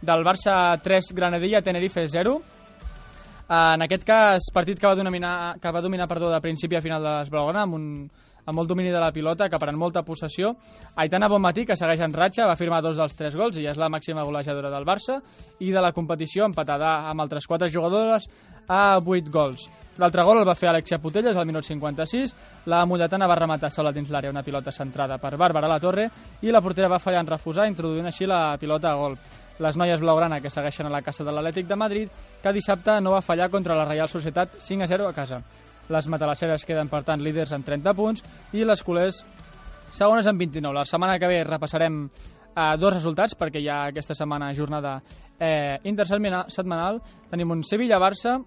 Speaker 1: del Barça 3, Granadilla, Tenerife 0. Uh, en aquest cas, partit que va dominar, que va dominar perdó, de principi a final de les Blaugrana, amb, un, amb molt domini de la pilota, que pren molta possessió. Aitana Bonmatí, que segueix en ratxa, va firmar dos dels tres gols i és la màxima golejadora del Barça, i de la competició empatada amb altres quatre jugadores a 8 gols. L'altre gol el va fer Alexia Putelles al minut 56, la mulletana va rematar sola dins l'àrea una pilota centrada per Bàrbara La Torre i la portera va fallar en refusar, introduint així la pilota a gol. Les noies blaugrana que segueixen a la casa de l'Atlètic de Madrid, que dissabte no va fallar contra la Reial Societat 5 a 0 a casa. Les matalasseres queden, per tant, líders amb 30 punts i les culers segones amb 29. La setmana que ve repassarem eh, dos resultats, perquè hi ha aquesta setmana jornada eh, intersetmanal. Tenim un Sevilla-Barça,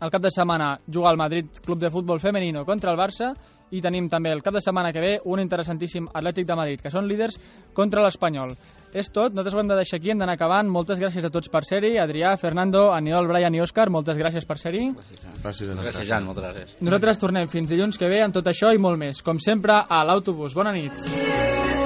Speaker 1: el cap de setmana juga el Madrid Club de Futbol Femenino contra el Barça i tenim també el cap de setmana que ve un interessantíssim Atlètic de Madrid, que són líders contra l'Espanyol. És tot, nosaltres ho hem de deixar aquí, hem d'anar acabant. Moltes gràcies a tots per ser-hi. Adrià, Fernando, Aniol, Brian i Òscar, moltes gràcies per ser-hi.
Speaker 6: Gràcies, a
Speaker 5: Gràcies, Jan, moltes gràcies.
Speaker 1: Nosaltres tornem fins dilluns que ve amb tot això i molt més. Com sempre, a l'autobús. Bona nit.